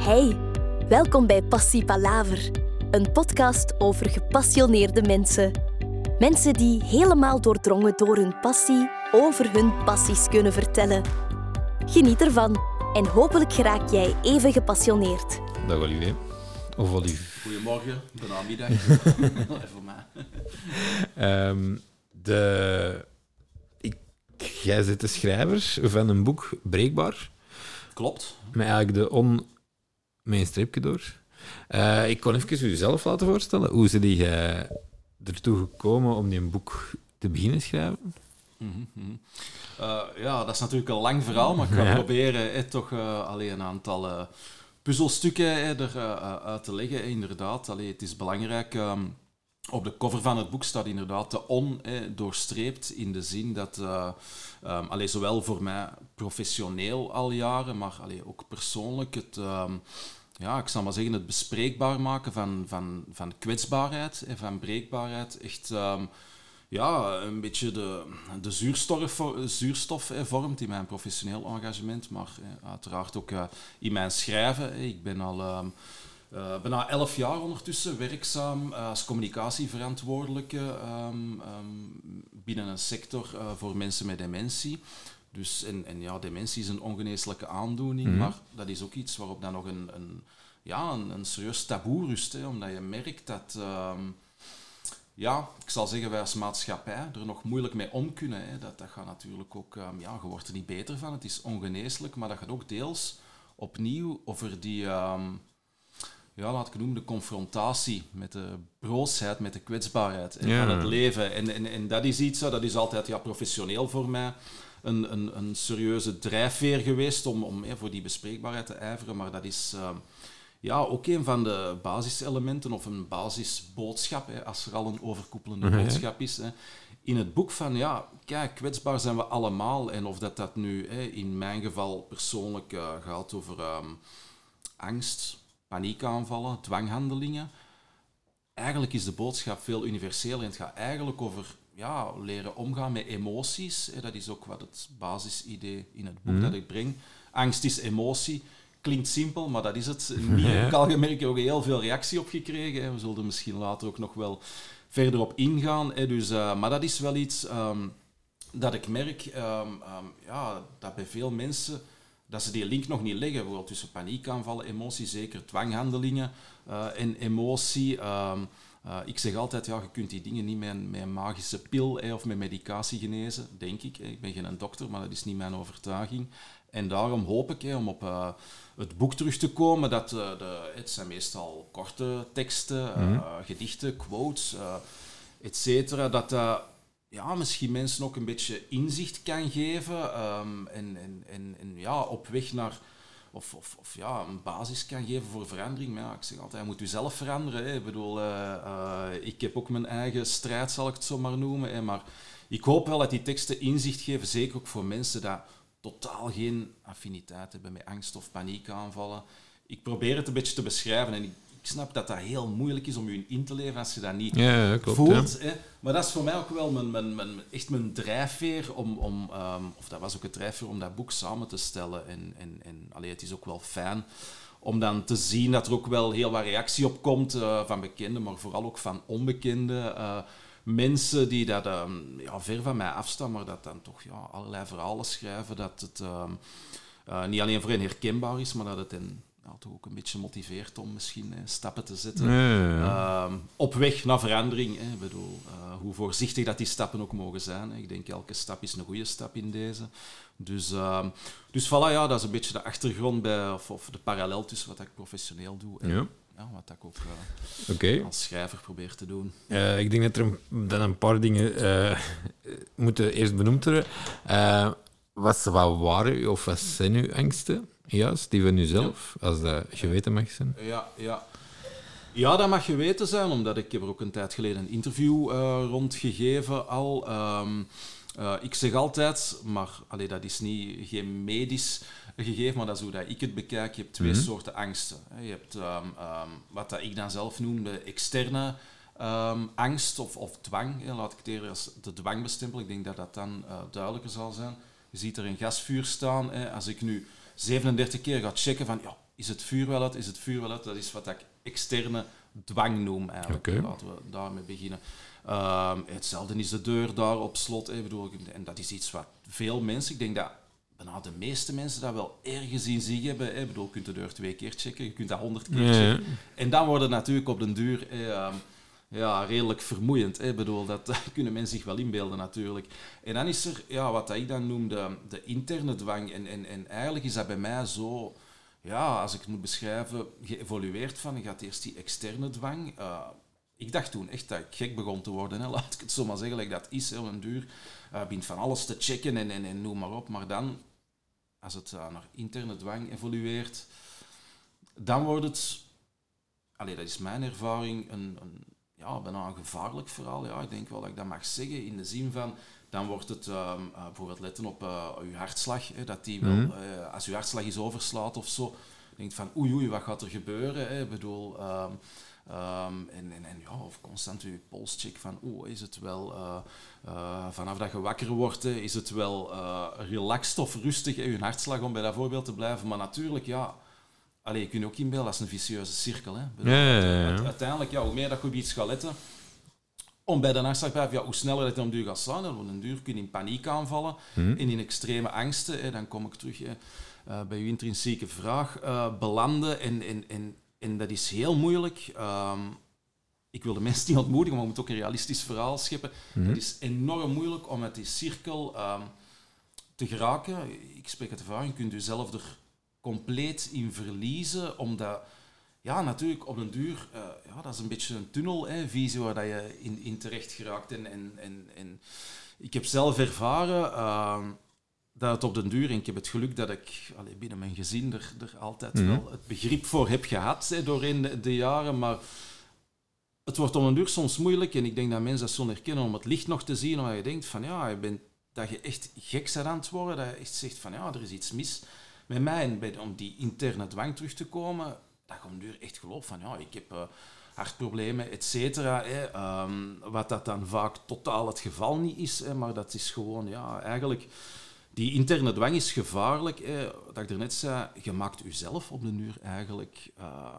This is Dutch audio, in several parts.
Hey, welkom bij Passie Palaver, een podcast over gepassioneerde mensen. Mensen die helemaal doordrongen door hun passie over hun passies kunnen vertellen. Geniet ervan en hopelijk geraak jij even gepassioneerd. Dag Olivier. Of Olivier. Goedemorgen, middag. voor mij. Ehm, de... Ik... Jij zit de schrijver van een boek Breekbaar. Klopt. Met eigenlijk de on... Met een streepje door. Eh, ik kon even jezelf laten voorstellen. Hoe zit jij ertoe gekomen om die een boek te beginnen schrijven? Mhm, mhm. Eh, ja, dat is natuurlijk een lang verhaal, maar ik ga proberen eh, toch uh, alleen een aantal uh, puzzelstukken eruit te leggen. Inderdaad, allee, het is belangrijk. Um, op de cover van het boek staat inderdaad de on doorstreept in de zin dat, allee, zowel voor mij professioneel al jaren, maar allee, ook persoonlijk het... Um, ja, ik zal maar zeggen, het bespreekbaar maken van, van, van kwetsbaarheid en van breekbaarheid echt ja, een beetje de, de zuurstof, zuurstof vormt in mijn professioneel engagement, maar uiteraard ook uh, in mijn schrijven. Ik ben al uh, bijna elf jaar ondertussen werkzaam als communicatieverantwoordelijke um, um, binnen een sector uh, voor mensen met dementie. Dus, en, en ja, dementie is een ongeneeslijke aandoening, mm -hmm. maar dat is ook iets waarop dan nog een, een, ja, een, een serieus taboe rust, hè, omdat je merkt dat... Um, ja, ik zal zeggen, wij als maatschappij er nog moeilijk mee om kunnen. Hè. Dat, dat gaat natuurlijk ook, um, ja, je wordt er niet beter van, het is ongeneeslijk, maar dat gaat ook deels opnieuw over die, um, ja, laat ik noemen, de confrontatie met de broosheid, met de kwetsbaarheid ja. van het leven. En, en, en dat is iets, dat is altijd ja, professioneel voor mij. Een, een, een serieuze drijfveer geweest om, om voor die bespreekbaarheid te ijveren, maar dat is... Um, ja, ook een van de basiselementen of een basisboodschap, hè, als er al een overkoepelende boodschap is. Hè. In het boek van, ja, kijk, kwetsbaar zijn we allemaal. En of dat, dat nu hè, in mijn geval persoonlijk uh, gaat over um, angst, paniekaanvallen, dwanghandelingen. Eigenlijk is de boodschap veel universeler en het gaat eigenlijk over ja, leren omgaan met emoties. Dat is ook wat het basisidee in het boek Mhm. dat ik breng. Angst is emotie klinkt simpel, maar dat is het niet. Ik heb al gemerkt, ook heel veel reactie op gekregen. We zullen er misschien later ook nog wel verder op ingaan. Dus, uh, maar dat is wel iets um, dat ik merk, um, um, ja, dat bij veel mensen, dat ze die link nog niet leggen, bijvoorbeeld tussen paniekaanvallen, emotie, zeker dwanghandelingen uh, en emotie. Uh, ik zeg altijd, ja, je kunt die dingen niet met een, met een magische pil eh, of met medicatie genezen, denk ik. Ik ben geen dokter, maar dat is niet mijn overtuiging. En daarom hoop ik om op uh, het boek terug te komen. Dat, uh, de, het zijn meestal korte teksten, mm -hmm. gedichten, quotes, et cetera. Dat ja, misschien mensen ook een beetje inzicht kan geven. Um, en, en, en, ja, op weg naar... Of, of, of, ja, een basis kan geven voor verandering. Maar ja, ik zeg altijd, je moet jezelf veranderen. Hè. Ik bedoel, ik heb ook mijn eigen strijd, zal ik het zo maar noemen. Hè. Maar ik hoop wel dat die teksten inzicht geven, zeker ook voor mensen dat totaal geen affiniteit hebben met angst of paniekaanvallen. Ik probeer het een beetje te beschrijven en snap dat dat heel moeilijk is om je in te leven als je dat niet ja, klopt, voelt. Hè. Maar dat is voor mij ook wel mijn, mijn, mijn, echt mijn drijfveer om, om um, of dat was ook het drijfveer om dat boek samen te stellen. En, en, en allee, het is ook wel fijn om dan te zien dat er ook wel heel wat reactie op komt uh, van bekenden, maar vooral ook van onbekenden. Uh, mensen die dat um, ja, ver van mij afstaan, maar dat dan toch ja, allerlei verhalen schrijven, dat het um, uh, niet alleen voor hen herkenbaar is, maar dat het hen toch ook een beetje motiveert om misschien eh, stappen te zetten. Um, op weg naar verandering. Hè. Ik bedoel, uh, hoe voorzichtig dat die stappen ook mogen zijn. Hè. Ik denk elke stap is een goede stap in deze. Dus, dus voilà, ja, dat is een beetje de achtergrond bij, of, of de parallel tussen wat ik professioneel doe en ja. Ja, wat ik ook uh, okay. als schrijver probeer te doen. Uh, ik denk dat er een, dat een paar dingen uh, moeten eerst benoemd worden. Uh, wat, wat waren of wat zijn uw angsten, juist, die van uzelf, ja. als dat geweten mag zijn? Ja, ja. Ja, dat mag geweten zijn, omdat ik heb er ook een tijd geleden een interview rondgegeven al. Um, ik zeg altijd, maar allee, dat is niet, geen medisch gegeven, maar dat is hoe dat ik het bekijk. Je hebt twee Mhm. mm -hmm. soorten angsten. Je hebt um, um, wat dat ik dan zelf noem de externe angst of, of dwang. Ja, laat ik het eerder als de dwang bestempelen. Ik denk dat dat dan uh, duidelijker zal zijn. Je ziet er een gasvuur staan. Hè. Als ik nu 37 keer ga checken van, ja, is het vuur wel uit, is het vuur wel uit. Dat is wat ik externe dwang noem eigenlijk. Oké. Laten we daarmee beginnen. Ehm, hetzelfde is de deur daar op slot. hè, bedoel, en dat is iets wat veel mensen, ik denk dat bijna de meeste mensen dat wel ergens in zich hebben. hè. Ik bedoel, je kunt de deur twee keer checken, je kunt dat honderd keer checken. En dan wordt het natuurlijk op den duur ehm, ja, redelijk vermoeiend. Hè. Ik bedoel, dat, kunnen mensen zich wel inbeelden natuurlijk. En dan is er, ja, wat ik dan noem, de, de interne dwang. En, en, en eigenlijk is dat bij mij zo, ja, als ik het moet beschrijven, geëvolueerd van, je gaat eerst die externe dwang. Eh, ik dacht toen echt dat ik gek begon te worden, hè. laat ik het zo maar zeggen, like dat is, op een duur. eh begint van alles te checken en, en, en noem maar op. Maar dan, als het eh, naar interne dwang evolueert, dan wordt het, allee, dat is mijn ervaring, een, een, ja, bijna een gevaarlijk verhaal. Ja, ik denk wel dat ik dat mag zeggen, in de zin van, dan wordt het uh, uh, bijvoorbeeld letten op uh, uw hartslag, hè, dat die wel, Mhm. uh, als uw hartslag is overslaat of zo, denkt van oei oei, wat gaat er gebeuren? Hè? Ik bedoel, um, um, en, en, en ja, of constant uw polscheck van oeh, is het wel, vanaf dat je wakker wordt, hè, is het wel relaxed of rustig, hè, uw hartslag, om bij dat voorbeeld te blijven. Maar natuurlijk, ja, Allee, je kunt ook inbeelden, dat is een vicieuze cirkel. Hè? Bedoel, Ja, ja, ja. Uiteindelijk, ja, hoe meer dat je op iets gaat letten, om bij de blijven, ja, hoe sneller het om duur gaat slaan. En een duur kun je in paniek aanvallen Hm. en in extreme angsten. Hè, dan kom ik terug hè, uh, bij uw intrinsieke vraag uh, belanden. En, en, en, en dat is heel moeilijk. Um, ik wil de mensen niet ontmoedigen, maar we moeten ook een realistisch verhaal scheppen. Mhm. Het is enorm moeilijk om uit die cirkel um, te geraken. Ik spreek uit ervaring, je kunt jezelf er compleet in verliezen, omdat ja, natuurlijk op een duur, uh, ja, dat is een beetje een tunnelvisie waar dat je in, in terecht geraakt. En, en, en, en ik heb zelf ervaren uh, dat het op den duur, en ik heb het geluk dat ik allee, binnen mijn gezin er, er altijd mm -hmm. wel het begrip voor heb gehad hè, doorheen de, de, jaren, maar het wordt op een duur soms moeilijk, en ik denk dat mensen dat zullen herkennen, om het licht nog te zien, omdat je denkt van ja, je bent, dat je echt gek bent aan het worden, dat je echt zegt van ja, er is iets mis met mij, bij, om die interne dwang terug te komen, dat ik op een duur echt geloof van ja, ik heb uh, hartproblemen, et cetera. Um, wat dat dan vaak totaal het geval niet is, maar dat is gewoon, ja, eigenlijk... Die interne dwang is gevaarlijk. Hè. Dat ik net zei, je maakt jezelf op de duur eigenlijk uh,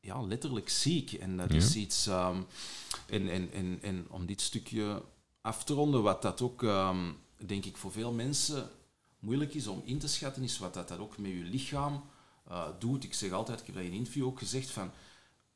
ja, letterlijk ziek. En dat ja. is iets... Um, en, en, en, en om dit stukje af te ronden, wat dat ook, um, denk ik, voor veel mensen moeilijk is om in te schatten, is wat dat, dat ook met je lichaam uh, doet. Ik zeg altijd, ik heb dat in een interview ook gezegd, van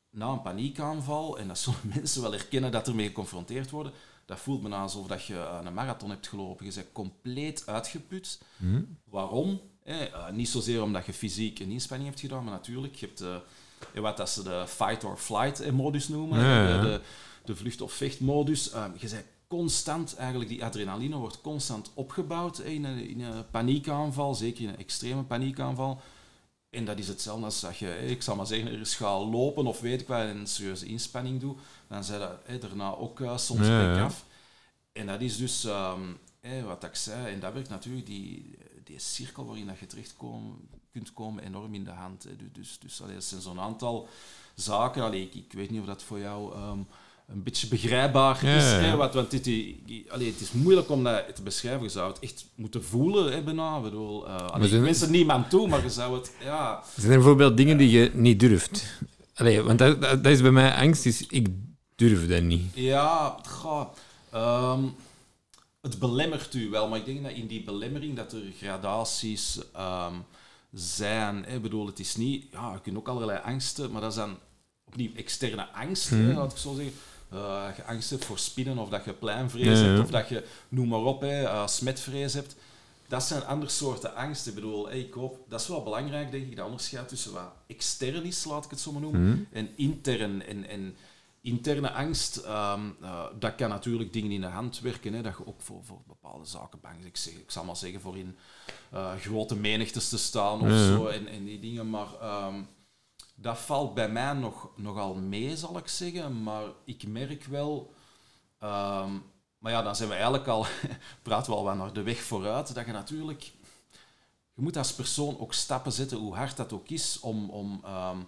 na een paniekaanval, en dat zullen mensen wel herkennen dat ermee geconfronteerd worden, dat voelt me alsof dat je uh, een marathon hebt gelopen. Je bent compleet uitgeput. Mm. Waarom? Eh, uh, niet zozeer omdat je fysiek een inspanning hebt gedaan, maar natuurlijk, je hebt uh, wat dat ze de fight-or-flight-modus noemen, Ja, ja. De, de, de vlucht- of vechtmodus. Um, je bent constant, eigenlijk die adrenaline wordt constant opgebouwd in een, in een paniekaanval, zeker in een extreme paniekaanval. En dat is hetzelfde als dat je, ik zal maar zeggen, er is gaat lopen of weet ik wat, een serieuze inspanning doe, dan zei dat hè, daarna ook uh, soms Ja, ja. af. En dat is dus, um, hè, wat ik zei, en dat werkt natuurlijk die, die cirkel waarin dat je terecht kom, kunt komen enorm in de hand. Hè. Dus, dus allee, dat zijn zo'n aantal zaken. Allee, ik, ik weet niet of dat voor jou um, een beetje begrijpbaar Ja, is. ja, ja. Hè, want want dit, die, allee, het is moeilijk om dat te beschrijven. Je zou het echt moeten voelen. Hè, bijna. Ik bedoel, uh, allee, zijn- er niemand toe, maar je zou het... Ja, Zijn er bijvoorbeeld dingen die je niet durft? Allee, want dat, dat, dat is bij mij angst, is ik durf dat niet. Ja, goh, ehm, het belemmert u wel, maar ik denk dat in die belemmering dat er gradaties ehm, zijn. Ik bedoel, het is niet... Ja, je kunt ook allerlei angsten, maar dat is dan opnieuw externe angst, hè, Mhm. laat ik zo zeggen. Eh, dat je angst hebt voor spinnen, of dat je pleinvrees hebt, of dat je, noem maar op, hè, eh, smetvrees hebt. Dat zijn andere soorten angsten. Ik bedoel, hey, ik hoop, dat is wel belangrijk, denk ik, dat onderscheid tussen wat extern is, laat ik het zo maar noemen, Mhm. en intern. En, en interne angst, ehm, uh, dat kan natuurlijk dingen in de hand werken, hè, dat je ook voor, voor bepaalde zaken bang bent. Ik, zeg, ik zal maar zeggen, voor in uh, grote menigtes te staan of zo, en, en die dingen, maar... Um, dat valt bij mij nog, nogal mee, zal ik zeggen. Maar ik merk wel... Um, maar ja, dan zijn we eigenlijk al... praten we al wat naar de weg vooruit. Dat je natuurlijk... Je moet als persoon ook stappen zetten, hoe hard dat ook is, om, om um,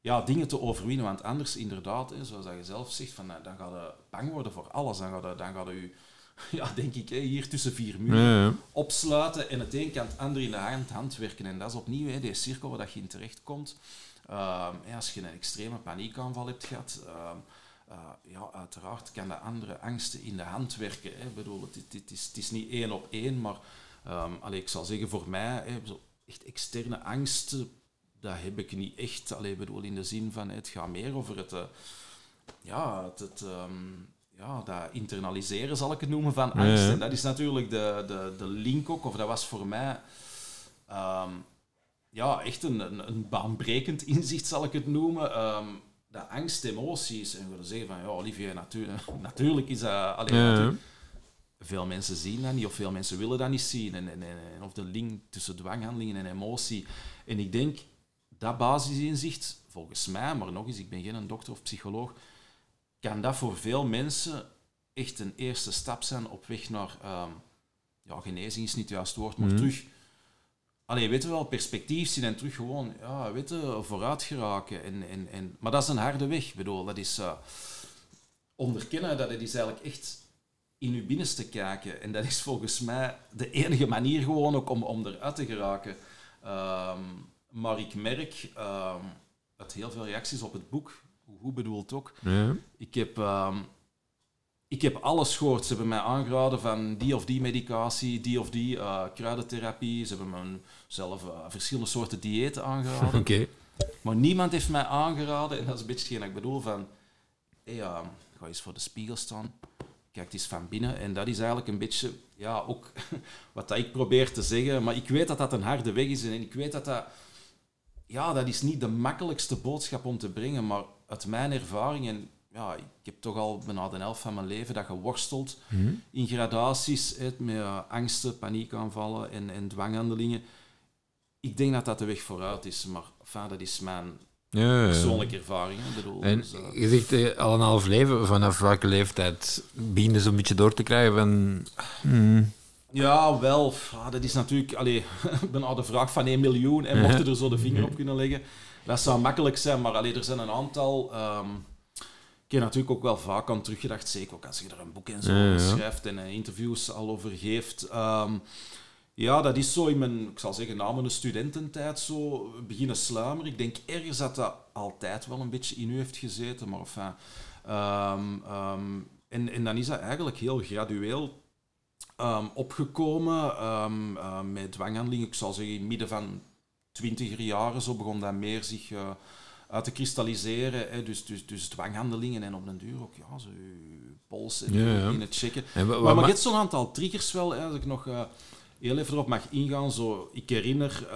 ja, dingen te overwinnen. Want anders, inderdaad, hè, zoals dat je zelf zegt, van, dan ga je bang worden voor alles. Dan ga je, dan ga je ja, denk ik, hier tussen vier muren Ja, ja. opsluiten en het een kan het ander in de hand, hand werken. En dat is opnieuw hè, die cirkel waar dat je in terechtkomt. Ehm, ja, als je een extreme paniekaanval hebt gehad, ehm, eh, ja, uiteraard kan de andere angsten in de hand werken. Hè. Ik bedoel, het, is, het is niet één op één, maar ehm, allee, ik zal zeggen, voor mij, hè, zo echt externe angsten, dat heb ik niet echt. Allee, ik bedoel, in de zin van, het gaat meer over het... eh, ja, het, het, ehm, ja, dat internaliseren zal ik het noemen van angst. En dat is natuurlijk de, de, de link ook, of dat was voor mij ehm, ja, echt een, een, een baanbrekend inzicht, zal ik het noemen. Ehm dat angst, emoties. En we willen zeggen van, ja, Olivier, natuurlijk, natuurlijk is dat... allee, Ja, ja. natuurlijk- veel mensen zien dat niet, of veel mensen willen dat niet zien. En, en, en- of de link tussen dwanghandelingen en emotie. En ik denk, dat basisinzicht, volgens mij, maar nog eens, ik ben geen dokter of psycholoog, kan dat voor veel mensen echt een eerste stap zijn op weg naar... ehm, ja, genezing is niet het juiste woord, maar Mhm. terug... Allee, weet je wel, perspectief zien en terug gewoon, ja, weet je, vooruit geraken. En, en, en, maar dat is een harde weg, ik bedoel, dat is... eh, onderkennen dat het is eigenlijk echt in je binnenste kijken. En dat is volgens mij de enige manier gewoon ook om, om eruit te geraken. Ehm, maar ik merk ehm uit heel veel reacties op het boek, hoe bedoeld ook, Ja. ik heb, ehm, ik heb alles gehoord. Ze hebben mij aangeraden van die of die medicatie, die of die eh, kruidentherapie. Ze hebben me zelf eh, verschillende soorten diëten aangeraden. Oké. Maar niemand heeft mij aangeraden, en dat is een beetje hetgeen ik bedoel, van hey, ja, ga eens voor de spiegel staan, kijk eens van binnen. En dat is eigenlijk een beetje, ja, ook wat dat ik probeer te zeggen. Maar ik weet dat dat een harde weg is en ik weet dat dat, ja, dat is niet de makkelijkste boodschap om te brengen, maar uit mijn ervaring, en ja, ik heb toch al bijna de helft van mijn leven dat geworsteld Mhm. in gradaties, hè, met angsten, paniekaanvallen en, en dwanghandelingen. Ik denk dat dat de weg vooruit is, maar enfin, dat is mijn Ja, ja, ja. persoonlijke ervaring. Ik bedoel, En dus, eh, je zegt eh, al een half leven, vanaf welke leeftijd begin je zo'n beetje door te krijgen van... hmm, ja, wel, ah, dat is natuurlijk allee, bijna de vraag van 1 miljoen en mochten er zo de vinger op kunnen leggen. Dat zou makkelijk zijn, maar allee, er zijn een aantal... ehm ik heb natuurlijk ook wel vaak aan teruggedacht, zeker ook als je er een boek en zo Ja, ja. over schrijft en eh, interviews al over geeft. Ehm, ja, dat is zo in mijn, ik zal zeggen, na mijn studententijd zo beginnen sluimeren. Ik denk ergens dat dat altijd wel een beetje in u heeft gezeten, maar enfin... ehm, en, en dan is dat eigenlijk heel gradueel opgekomen ehm, met dwanghandelingen. Ik zal zeggen, in het midden van twintiger jaren zo begon dat meer zich eh, uit te kristalliseren. Hè. Dus, dus, dus dwanghandelingen en op den duur ook ja, zo je pols en Ja, ja. in het checken. en Maar, maar ma- je hebt zo'n aantal triggers wel, hè, als ik nog eh, heel even erop mag ingaan. Zo, ik herinner,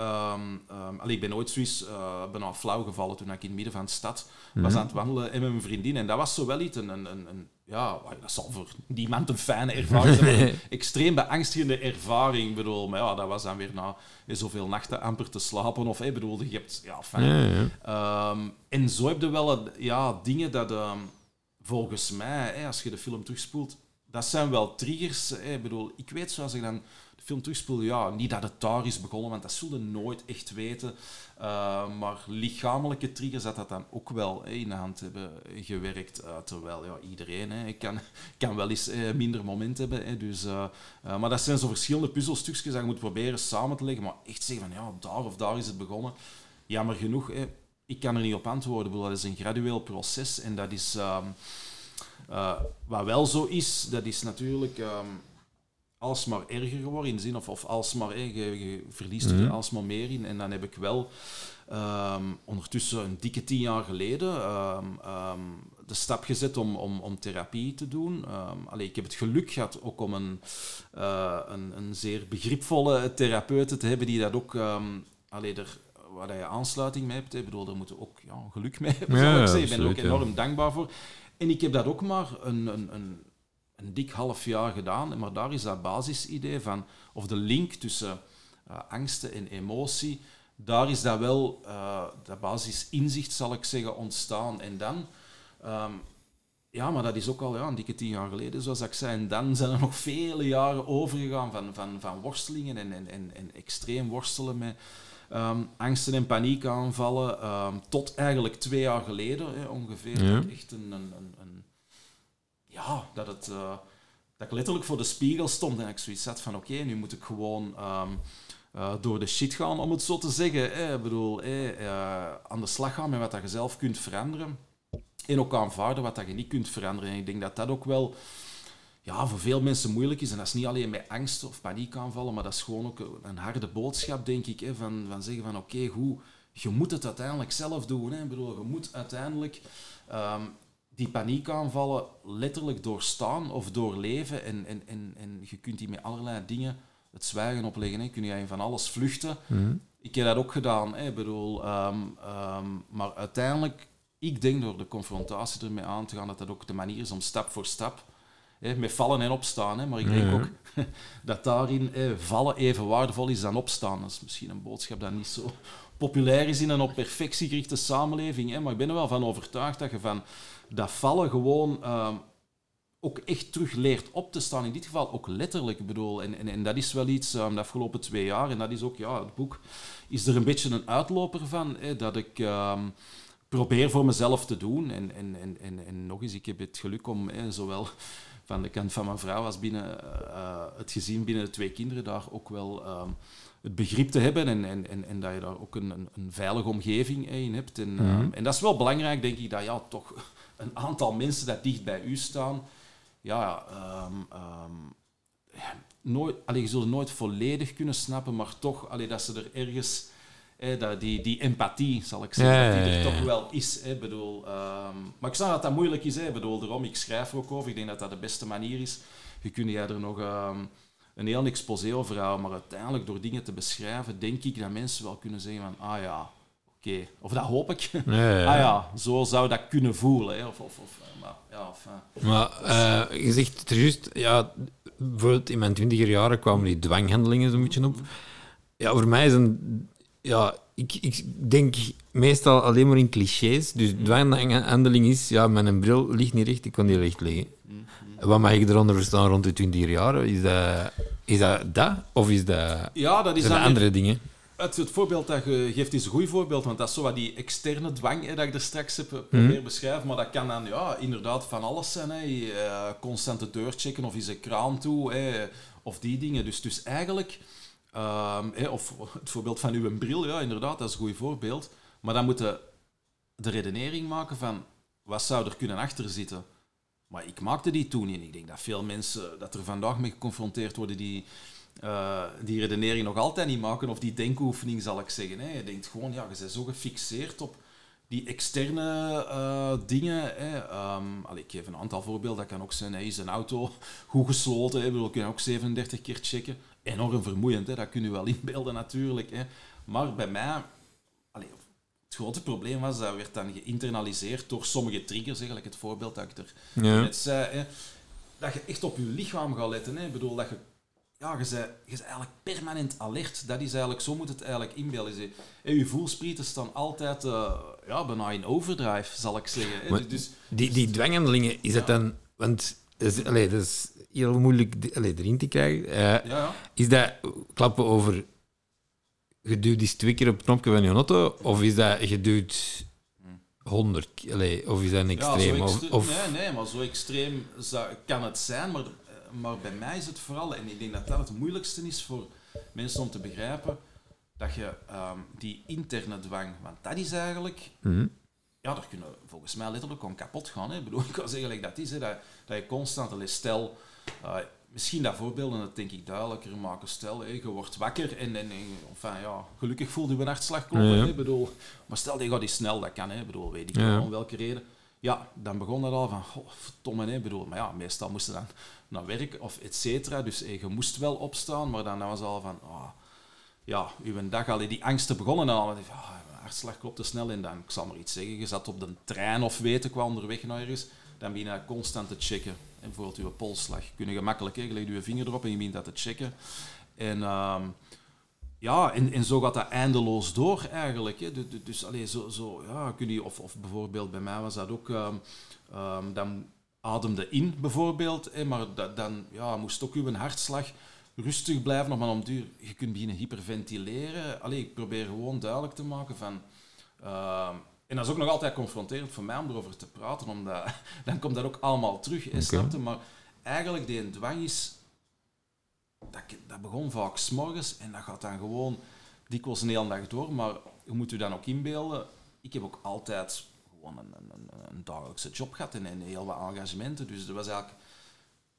allee, ik ben ooit zoiets uh, bijna flauw gevallen toen ik in het midden van de stad was Mhm. aan het wandelen en met mijn vriendin. En dat was zo wel iets, een, een, een, een- ja, dat zal voor niemand een fijne ervaring zijn, een extreem beangstigende ervaring. Bedoel, maar ja, dat was dan weer na eh, zoveel nachten amper te slapen. Of, bedoel, je hebt, ja, fijn. ja, ja. Ehm, en zo heb je wel eh, ja, dingen dat volgens mij, als je de film terugspoelt, dat zijn wel triggers. Ik bedoel, ik weet zoals ik dan film terugspoel, ja, niet dat het daar is begonnen, want dat zullen nooit echt weten. Uh, maar lichamelijke triggers, dat dat dan ook wel in de hand hebben gewerkt. Uh, terwijl ja, iedereen kan, kan wel eens eh, minder moment hebben. Dus, uh, maar dat zijn zo verschillende puzzelstukjes dat je moet proberen samen te leggen. Maar echt zeggen van ja, daar of daar is het begonnen. Jammer genoeg, ik kan er niet op antwoorden. Dat is een gradueel proces en dat is... Uh, wat wel zo is, dat is natuurlijk um, alsmaar erger geworden in de zin, of, of alsmaar, eh, je, je verliest er mm -hmm. alsmaar meer in. En dan heb ik wel um, ondertussen een dikke tien jaar geleden de stap gezet om, om, om therapie te doen. Allee, ik heb het geluk gehad ook om een, uh, een, een zeer begripvolle therapeut te hebben die dat ook... Allee, er, waar je aansluiting mee hebt. Ik bedoel, daar moeten ook ja, geluk mee hebben, ja, ik ben er ook ja. enorm dankbaar voor. En ik heb dat ook maar een, een, een, een dik half jaar gedaan. Maar daar is dat basisidee van, of de link tussen uh, angsten en emotie, daar is dat wel, uh, dat basisinzicht, zal ik zeggen, ontstaan. En dan... Um, ja, maar dat is ook al ja, een dikke tien jaar geleden, zoals ik zei. En dan zijn er nog vele jaren overgegaan van, van, van worstelingen en, en, en, en extreem worstelen met um, angsten en paniekaanvallen. Um, tot eigenlijk twee jaar geleden hè, ongeveer. Ja. Echt een, een, een, Ja, dat het... Uh, dat ik letterlijk voor de spiegel stond en ik zoiets had van oké, nu moet ik gewoon ehm, eh, door de shit gaan, om het zo te zeggen. Eh, ik bedoel, eh, aan de slag gaan met wat dat je zelf kunt veranderen. En ook aanvaarden wat dat je niet kunt veranderen. En ik denk dat dat ook wel ja, voor veel mensen moeilijk is. En dat is niet alleen met angst of paniekaanvallen, maar dat is gewoon ook een harde boodschap, denk ik. Hè, van, van zeggen van oké, hoe je moet het uiteindelijk zelf doen. Hè. Ik bedoel, je moet uiteindelijk ehm, die paniekaanvallen letterlijk doorstaan of doorleven. En, en, en, en je kunt die met allerlei dingen het zwijgen opleggen. Hè. Kun je van alles vluchten. Mhm. Ik heb dat ook gedaan. Hè. Ik bedoel, ehm, ehm, maar uiteindelijk, ik denk door de confrontatie ermee aan te gaan, dat dat ook de manier is om stap voor stap hè, met vallen en opstaan. Hè. Maar ik denk Ja. ook dat daarin hè, vallen even waardevol is dan opstaan. Dat is misschien een boodschap dat niet zo populair is in een op perfectie gerichte samenleving. Hè. Maar ik ben er wel van overtuigd dat je van dat vallen gewoon ehm, ook echt terug leert op te staan. In dit geval ook letterlijk. Ik bedoel, en, en, en dat is wel iets ehm, de afgelopen twee jaar. En dat is ook, ja, het boek is er een beetje een uitloper van. Hè, dat ik ehm, probeer voor mezelf te doen. En, en, en, en, en nog eens, ik heb het geluk om hè, zowel van de kant van mijn vrouw als binnen eh, het gezin binnen de twee kinderen daar ook wel ehm, het begrip te hebben en, en, en, en dat je daar ook een, een, veilige omgeving in hebt. En, ehm, Mhm. en dat is wel belangrijk, denk ik, dat ja, toch een aantal mensen dat dicht bij u staan, ja, ja, nooit, allee, je zult nooit volledig kunnen snappen, maar toch allee, dat ze er ergens, hè, dat die, die empathie, zal ik zeggen, Ja, dat die er toch wel is. Hè, bedoel, ehm, maar ik snap dat dat moeilijk is. Hè, bedoel, daarom, ik schrijf er ook over. Ik denk dat dat de beste manier is. Je kunt jij er nog ehm, een heel exposé over houden, maar uiteindelijk door dingen te beschrijven, denk ik dat mensen wel kunnen zeggen van, ah ja, oké. Of dat hoop ik. Ah ja, zo zou dat kunnen voelen. Hè, of, of, of, eh, maar, ja, of, eh, Maar eh, je zegt het juist, ja, bijvoorbeeld in mijn twintiger jaren kwamen die dwanghandelingen zo'n beetje op. Ja, voor mij is een... Ja, ik, ik denk meestal alleen maar in clichés. Dus dwanghandeling is, ja, mijn bril ligt niet recht, ik kan die recht leggen. Wat mag ik eronder verstaan rond de twintiger jaren? Is dat, is dat dat? Of is dat, ja, dat is zijn dan dat andere dingen? Het, het voorbeeld dat je geeft is een goed voorbeeld, want dat is zo wat die externe dwang hè, dat ik er straks heb eh, proberen beschrijven. Maar dat kan dan ja, inderdaad van alles zijn. Hè. Eh, constant de deur checken of is een kraan toe, hè, of die dingen. Dus, dus eigenlijk, ehm, of het voorbeeld van uw bril, ja, inderdaad, dat is een goed voorbeeld. Maar dan moet je de redenering maken van wat zou er kunnen achter zitten. Maar ik maakte die toen niet. Ik denk dat veel mensen dat er vandaag mee geconfronteerd worden die eh, die redenering nog altijd niet maken, of die denkoefening zal ik zeggen. Hè. Je denkt gewoon, ja, je bent zo gefixeerd op die externe eh, dingen. Hè. Allee, ik geef een aantal voorbeelden. Dat kan ook zijn, hè, is een auto goed gesloten? Hè. We kunnen ook 37 keer checken. Enorm vermoeiend, hè. dat kun je wel inbeelden natuurlijk. Hè. Maar bij mij, het grote probleem was, dat werd dan geïnternaliseerd door sommige triggers, eigenlijk het voorbeeld dat ik er Ja. net zei, hè, dat je echt op je lichaam gaat letten. Hè. Ik bedoel, dat je, ja, je, bent, je bent eigenlijk permanent alert. Dat is eigenlijk, zo moet het eigenlijk inbeelden. Hè. Je voelsprieten staan altijd eh, ja, bijna in overdrive, zal ik zeggen. Hè. Dus, dus, Die, die dwanghandelingen, is dat dan... Want dat is heel moeilijk allee, erin te krijgen. Eh, ja, ja. Is dat klappen over geduwd is twee keer op het knopje van je auto? Of is dat geduwd honderd keer? Allee, Of is dat een extreem? Ja, zo of, Nee, nee, maar zo extreem zou- kan het zijn. Maar, maar bij mij is het vooral, en ik denk dat dat het moeilijkste is voor mensen om te begrijpen, dat je ehm, die interne dwang, want dat is eigenlijk Mhm. ja, daar kunnen volgens mij letterlijk om kapot gaan. Hè. Ik bedoel, ik kan zeggen dat is, hè, dat, dat je constant, stel, misschien dat voorbeelden het denk ik duidelijker maken. Stel, hè, je wordt wakker en, en, en enfin, ja, gelukkig voelt je een hartslag kloppen. Ja, ja. Bedoel, maar stel, je gaat die snel, dat kan, hè, ik bedoel, weet ik Ja. wel om welke reden. Ja, dan begon dat al van, oh, verdomme, hè, bedoel, maar ja, meestal moesten dan naar werk of et cetera, dus hè, je moest wel opstaan, maar dan was al van, ah, ja, uw dag al die angsten begonnen al. Dacht, ah, mijn hartslag klopt te snel en dan, ik zal maar iets zeggen, je zat op de trein of weten qua onderweg naar ergens, dan begin je constant te checken. Bijvoorbeeld uw polsslag. Kun je gemakkelijk, je je vinger erop en je begint dat te checken. En ehm, ja, en, en zo gaat dat eindeloos door eigenlijk. Hè. Dus, dus zo, zo, ja, kun of, of bijvoorbeeld bij mij was dat ook, ehm, ehm, dan ademde in bijvoorbeeld, hè, maar dan ja, moest ook uw hartslag rustig blijven, nog maar om duur. Je kunt beginnen hyperventileren. Allee, ik probeer gewoon duidelijk te maken van... en dat is ook nog altijd confronterend voor mij om erover te praten, omdat dan komt dat ook allemaal terug, hè, snap je? Maar eigenlijk die dwang is... Dat, dat begon vaak s'morgens en dat gaat dan gewoon dikwijls een hele dag door. Maar je moet je dan ook inbeelden... Ik heb ook altijd gewoon een, een, een dagelijkse job gehad en, en heel wat engagementen. Dus dat was eigenlijk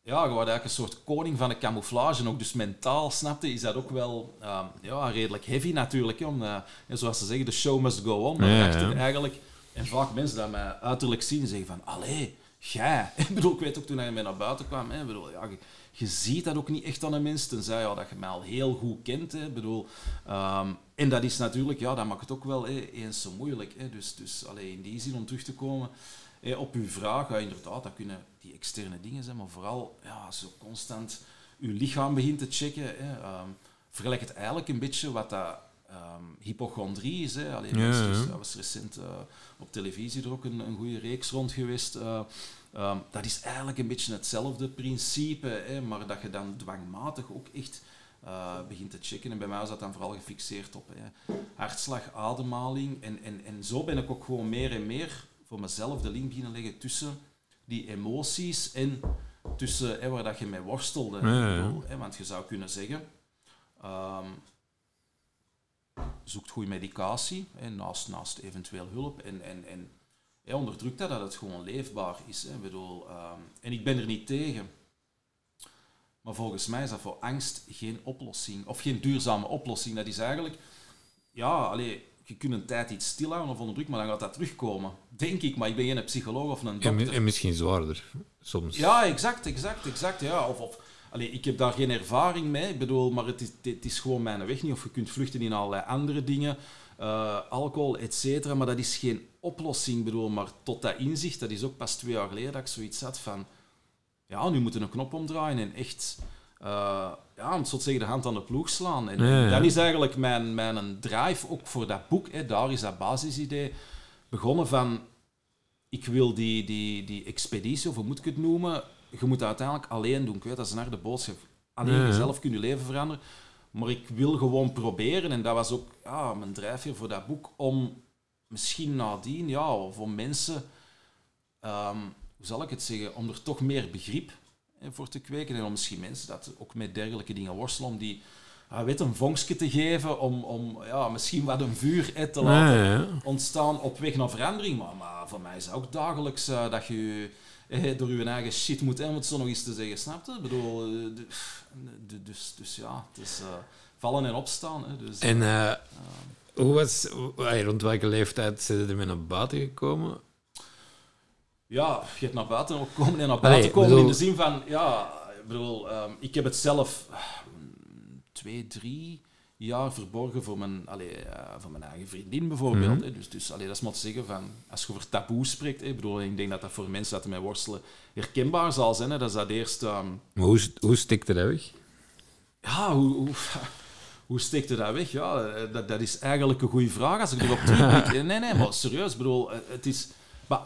ja, je wordt eigenlijk een soort koning van de camouflage. Ook dus mentaal, snapte, is dat ook wel uh, ja, redelijk heavy natuurlijk. Om, uh, zoals ze zeggen, de show must go on. Maar ja, ja. eigenlijk, en vaak mensen dat mij uiterlijk zien en zeggen van, allee, jij. Ik bedoel, ik weet ook toen hij mij naar buiten kwam, hè, bedoel, ja, je, je, ziet dat ook niet echt aan de mens, tenzij ja, dat je mij al heel goed kent. Hè, bedoel, um, en dat is natuurlijk, ja, dat maakt het ook wel hè, eens zo moeilijk. Hè, dus dus alleen in die zin om terug te komen op uw vraag, ja, inderdaad, dat kunnen die externe dingen zijn, maar vooral ja, zo constant uw lichaam begint te checken. Hè. Um, vergelijk het eigenlijk een beetje wat dat um, hypochondrie is. Hè. Alleen, ja, dus, dat was recent uh, op televisie er ook een, een goede reeks rond geweest. Uh, um, dat is eigenlijk een beetje hetzelfde principe, hè, maar dat je dan dwangmatig ook echt uh, begint te checken. En bij mij was dat dan vooral gefixeerd op hè. hartslag, ademhaling. En, en, en zo ben ik ook gewoon meer en meer voor mezelf de link beginnen leggen tussen die emoties en tussen hè, waar dat je mee worstelde. Ja, ja. Hè, want je zou kunnen zeggen, um, zoekt goede medicatie, hè, naast, naast eventueel hulp, en, en, en hè, onderdrukt dat dat het gewoon leefbaar is. Hè. Bedoel, um, en ik ben er niet tegen. Maar volgens mij is dat voor angst geen oplossing, of geen duurzame oplossing. Dat is eigenlijk, ja, alleen je kunt een tijd iets stilhouden of onder druk, maar dan gaat dat terugkomen. Denk ik, maar ik ben geen psycholoog of een dokter. En, en misschien zwaarder, soms. Ja, exact, exact, exact. Ja. Of, of, allee, ik heb daar geen ervaring mee, ik bedoel, maar het is, het is gewoon mijn weg niet. Of je kunt vluchten in allerlei andere dingen, uh, alcohol, et cetera, maar dat is geen oplossing. Ik bedoel, maar tot dat inzicht, dat is ook pas twee jaar geleden dat ik zoiets had van... Ja, nu moeten we een knop omdraaien en echt uh, ja, om zo te zeggen, de hand aan de ploeg slaan. En ja, ja. dat is eigenlijk mijn, mijn drive ook voor dat boek. Hè. Daar is dat basisidee begonnen van... Ik wil die, die, die expeditie, of hoe moet ik het noemen... Je moet het uiteindelijk alleen doen. Ik weet, dat is een harde boodschap. Alleen jezelf kun je leven veranderen. Maar ik wil gewoon proberen, en dat was ook ja, mijn drijfveer voor dat boek, om misschien nadien, ja, voor mensen... Um, hoe zal ik het zeggen? Om er toch meer begrip voor te kweken. En om misschien mensen dat ook met dergelijke dingen worstelen, om die uh, weet, een vonkje te geven, om, om ja, misschien wat een vuur eh, te laten ja. ontstaan op weg naar verandering. Maar, maar voor mij is het ook dagelijks uh, dat je eh, door je eigen shit moet, om het zo nog eens te zeggen, snap je? Ik bedoel, de, dus, dus ja, het is vallen en opstaan. Hè, dus, en hoe was, rond welke leeftijd zijn ze er mee naar buiten gekomen? Ja, je hebt naar buiten ook komen en naar buiten Allee, komen bedoel... in de zin van, ja, ik bedoel, um, ik heb het zelf twee, drie jaar verborgen voor mijn, allee, uh, voor mijn eigen vriendin bijvoorbeeld. Mm -hmm. Dus, dus allee, dat is maar te zeggen van, als je over taboe spreekt, hè, bedoel, ik denk dat dat voor mensen dat mij worstelen herkenbaar zal zijn. Hè, dat is dat eerst... Um... hoe, hoe stikte dat weg? Ja, hoe... hoe hoe dat weg? Ja, dat, dat is eigenlijk een goede vraag als ik erop terugblik. Nee, nee, maar serieus, bedoel, het is... Maar,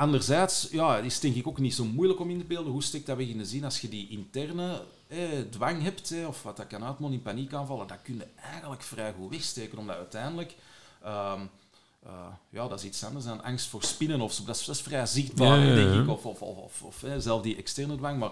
Anderzijds, ja, is denk ik ook niet zo moeilijk om in te beelden. Hoe steekt dat weg in de zin als je die interne eh, dwang hebt, eh, of wat dat kan uitmonden in paniekaanvallen, dat kun je eigenlijk vrij goed wegsteken, omdat uiteindelijk, um, uh, ja, dat is iets anders dan angst voor spinnen of zo. Dat is, dat is vrij zichtbaar, ja, ja, ja. denk ik, of, of, of, of, of eh, zelf die externe dwang, maar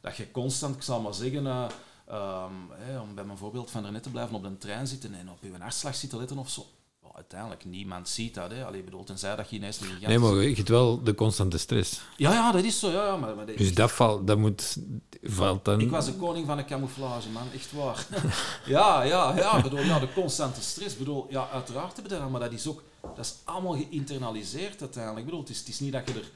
dat je constant, ik zal maar zeggen, um, om bij mijn voorbeeld van er net te blijven, op een trein zitten en op je hartslag zitten letten of zo, uiteindelijk niemand ziet dat. Hè. Allee, bedoel, tenzij dat je ineens niet Nee, maar je hebt wel de constante stress. Ja, ja, dat is zo. Ja, maar, maar dat dus dat, valt, dat moet, valt dan... Ik was de koning van de camouflage, man. Echt waar. ja, ja, ja. Bedoel, ja, de constante stress. Bedoel, ja, uiteraard hebben dat, maar dat is ook... Dat is allemaal geïnternaliseerd uiteindelijk. Ik bedoel, het is, het is niet dat je er...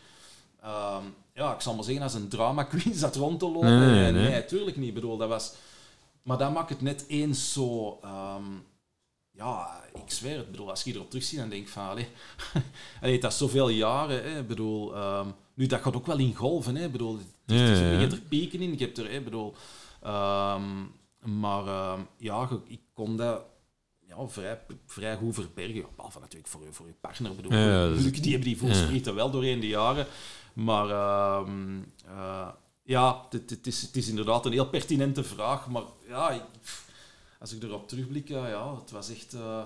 Um, ja, ik zal maar zeggen, als een drama queen zat rond te lopen. Nee, nee, nee. natuurlijk niet. Ik bedoel, dat was... Maar dat maakt het net eens zo... Um, ja, ik zweer het. bedoel, als je erop terugziet, dan denk ik van, allee, allee dat is zoveel jaren. Hè, bedoel, um, nu, dat gaat ook wel in golven. Hè, bedoel, ja, ja, ja. Je hebt er pieken in, ik heb er, hè, bedoel, um, maar um, ja, ik kon dat ja, vrij, vrij goed verbergen. Behalve natuurlijk voor, voor je partner. Bedoel, ja, die hebben die voelsprieten wel doorheen de jaren. Maar uh, ja, het, het, is, het is inderdaad een heel pertinente vraag. Maar ja, ik, als ik erop terugblik, ja, het was echt uh,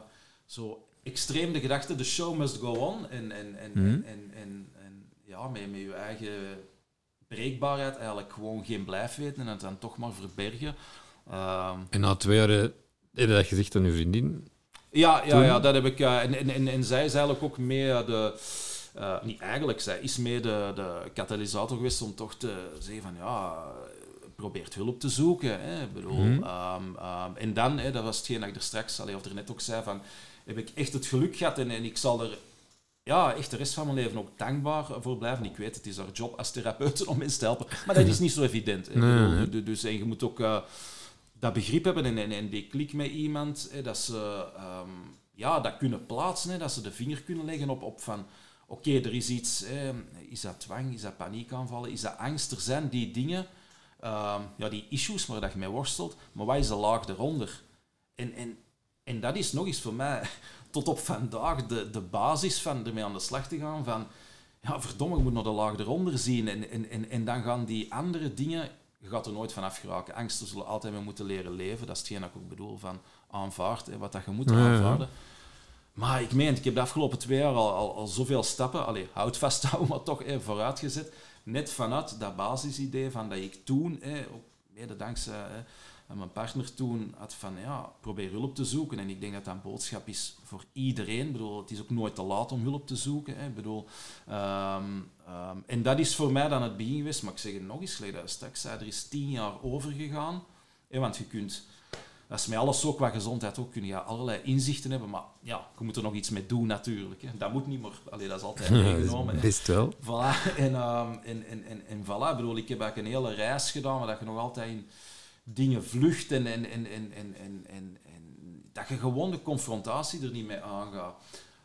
zo extreem de gedachte, de show must go on. En, en, en, en, en, en, ja, met, met je eigen breekbaarheid eigenlijk gewoon geen blijf weten en het dan toch maar verbergen. Ehm, En na twee jaar eh, heb je dat gezegd aan je vriendin. ja, ja, Toen? ja, dat heb ik. eh, en, en, en, en zij is eigenlijk ook mee eh, de. eh, niet eigenlijk, zij is mee de, de katalysator geweest om toch te zeggen van ja, probeert hulp te zoeken. Hè. Ik bedoel, Mhm. ehm, ehm, en dan, hè, dat was hetgeen dat ik er straks, allee, of er net ook zei, van heb ik echt het geluk gehad en, en ik zal er ja, echt de rest van mijn leven ook dankbaar voor blijven. Ik weet, het is haar job als therapeut om mensen te helpen, maar dat is niet zo evident. Hè. Ik Nee, bedoel, nee. du- Dus, en je moet ook eh, dat begrip hebben en, en, en die klik met iemand, hè, dat ze ehm, ja, dat kunnen plaatsen, hè, dat ze de vinger kunnen leggen op, op van oké, er is iets, is dat dwang, is dat paniekaanvallen, is dat angst, er zijn die dingen, ehm, ja, die issues waar dat je mee worstelt, maar wat is de laag eronder? En, en, en dat is nog eens voor mij tot op vandaag de, de basis van ermee aan de slag te gaan van ja, verdomme, je moet naar de laag eronder zien en, en, en, en dan gaan die andere dingen, je gaat er nooit van afgeraken. Angsten zullen altijd mee moeten leren leven, dat is hetgeen dat ik ook bedoel van aanvaard, hè, wat dat je moet ja. aanvaarden. Maar ik meen, ik heb de afgelopen twee jaar al, al, al zoveel stappen, allee, houd vasthouden, maar toch hè, vooruitgezet. Net vanuit dat basisidee van dat ik toen, ook mede dankzij mijn partner toen, had van ja, probeer hulp te zoeken. En ik denk dat dat een boodschap is voor iedereen. Ik bedoel, het is ook nooit te laat om hulp te zoeken. Ik bedoel, ehm, ehm, en dat is voor mij dan het begin geweest. Maar ik zeg het nog eens, ik straks er is tien jaar over gegaan. Hè, want je kunt dat is met alles zo qua gezondheid ook. Kun je allerlei inzichten hebben, maar ja, je moet er nog iets mee doen natuurlijk. Hè. Dat moet niet, maar allee, dat is altijd meegenomen. Best wel. Voilà. En, ehm, en, en, en, en voilà. Ik bedoel, ik heb eigenlijk een hele reis gedaan, waar dat je nog altijd in dingen vlucht en, en, en, en, en, en, en, en dat je gewoon de confrontatie er niet mee aangaat.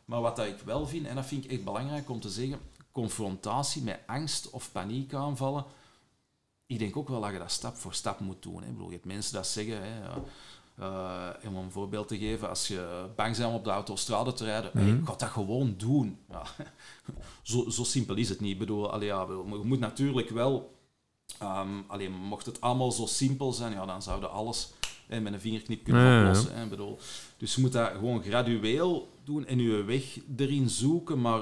Maar wat dat ik wel vind, en dat vind ik echt belangrijk om te zeggen, confrontatie met angst of paniekaanvallen, ik denk ook wel dat je dat stap voor stap moet doen. Hè. Ik bedoel, je hebt mensen dat zeggen, hè, eh, om een voorbeeld te geven, als je bang bent om op de autostrade te rijden, hey, ga dat gewoon doen. Ja. Zo, zo simpel is het niet. Ik bedoel, allee, ja, bedoel, je moet natuurlijk wel, allee, mocht het allemaal zo simpel zijn, ja, dan zouden alles hè, met een vingerknip kunnen Ja, oplossen. Hè, bedoel. Dus je moet dat gewoon gradueel doen en je weg erin zoeken, maar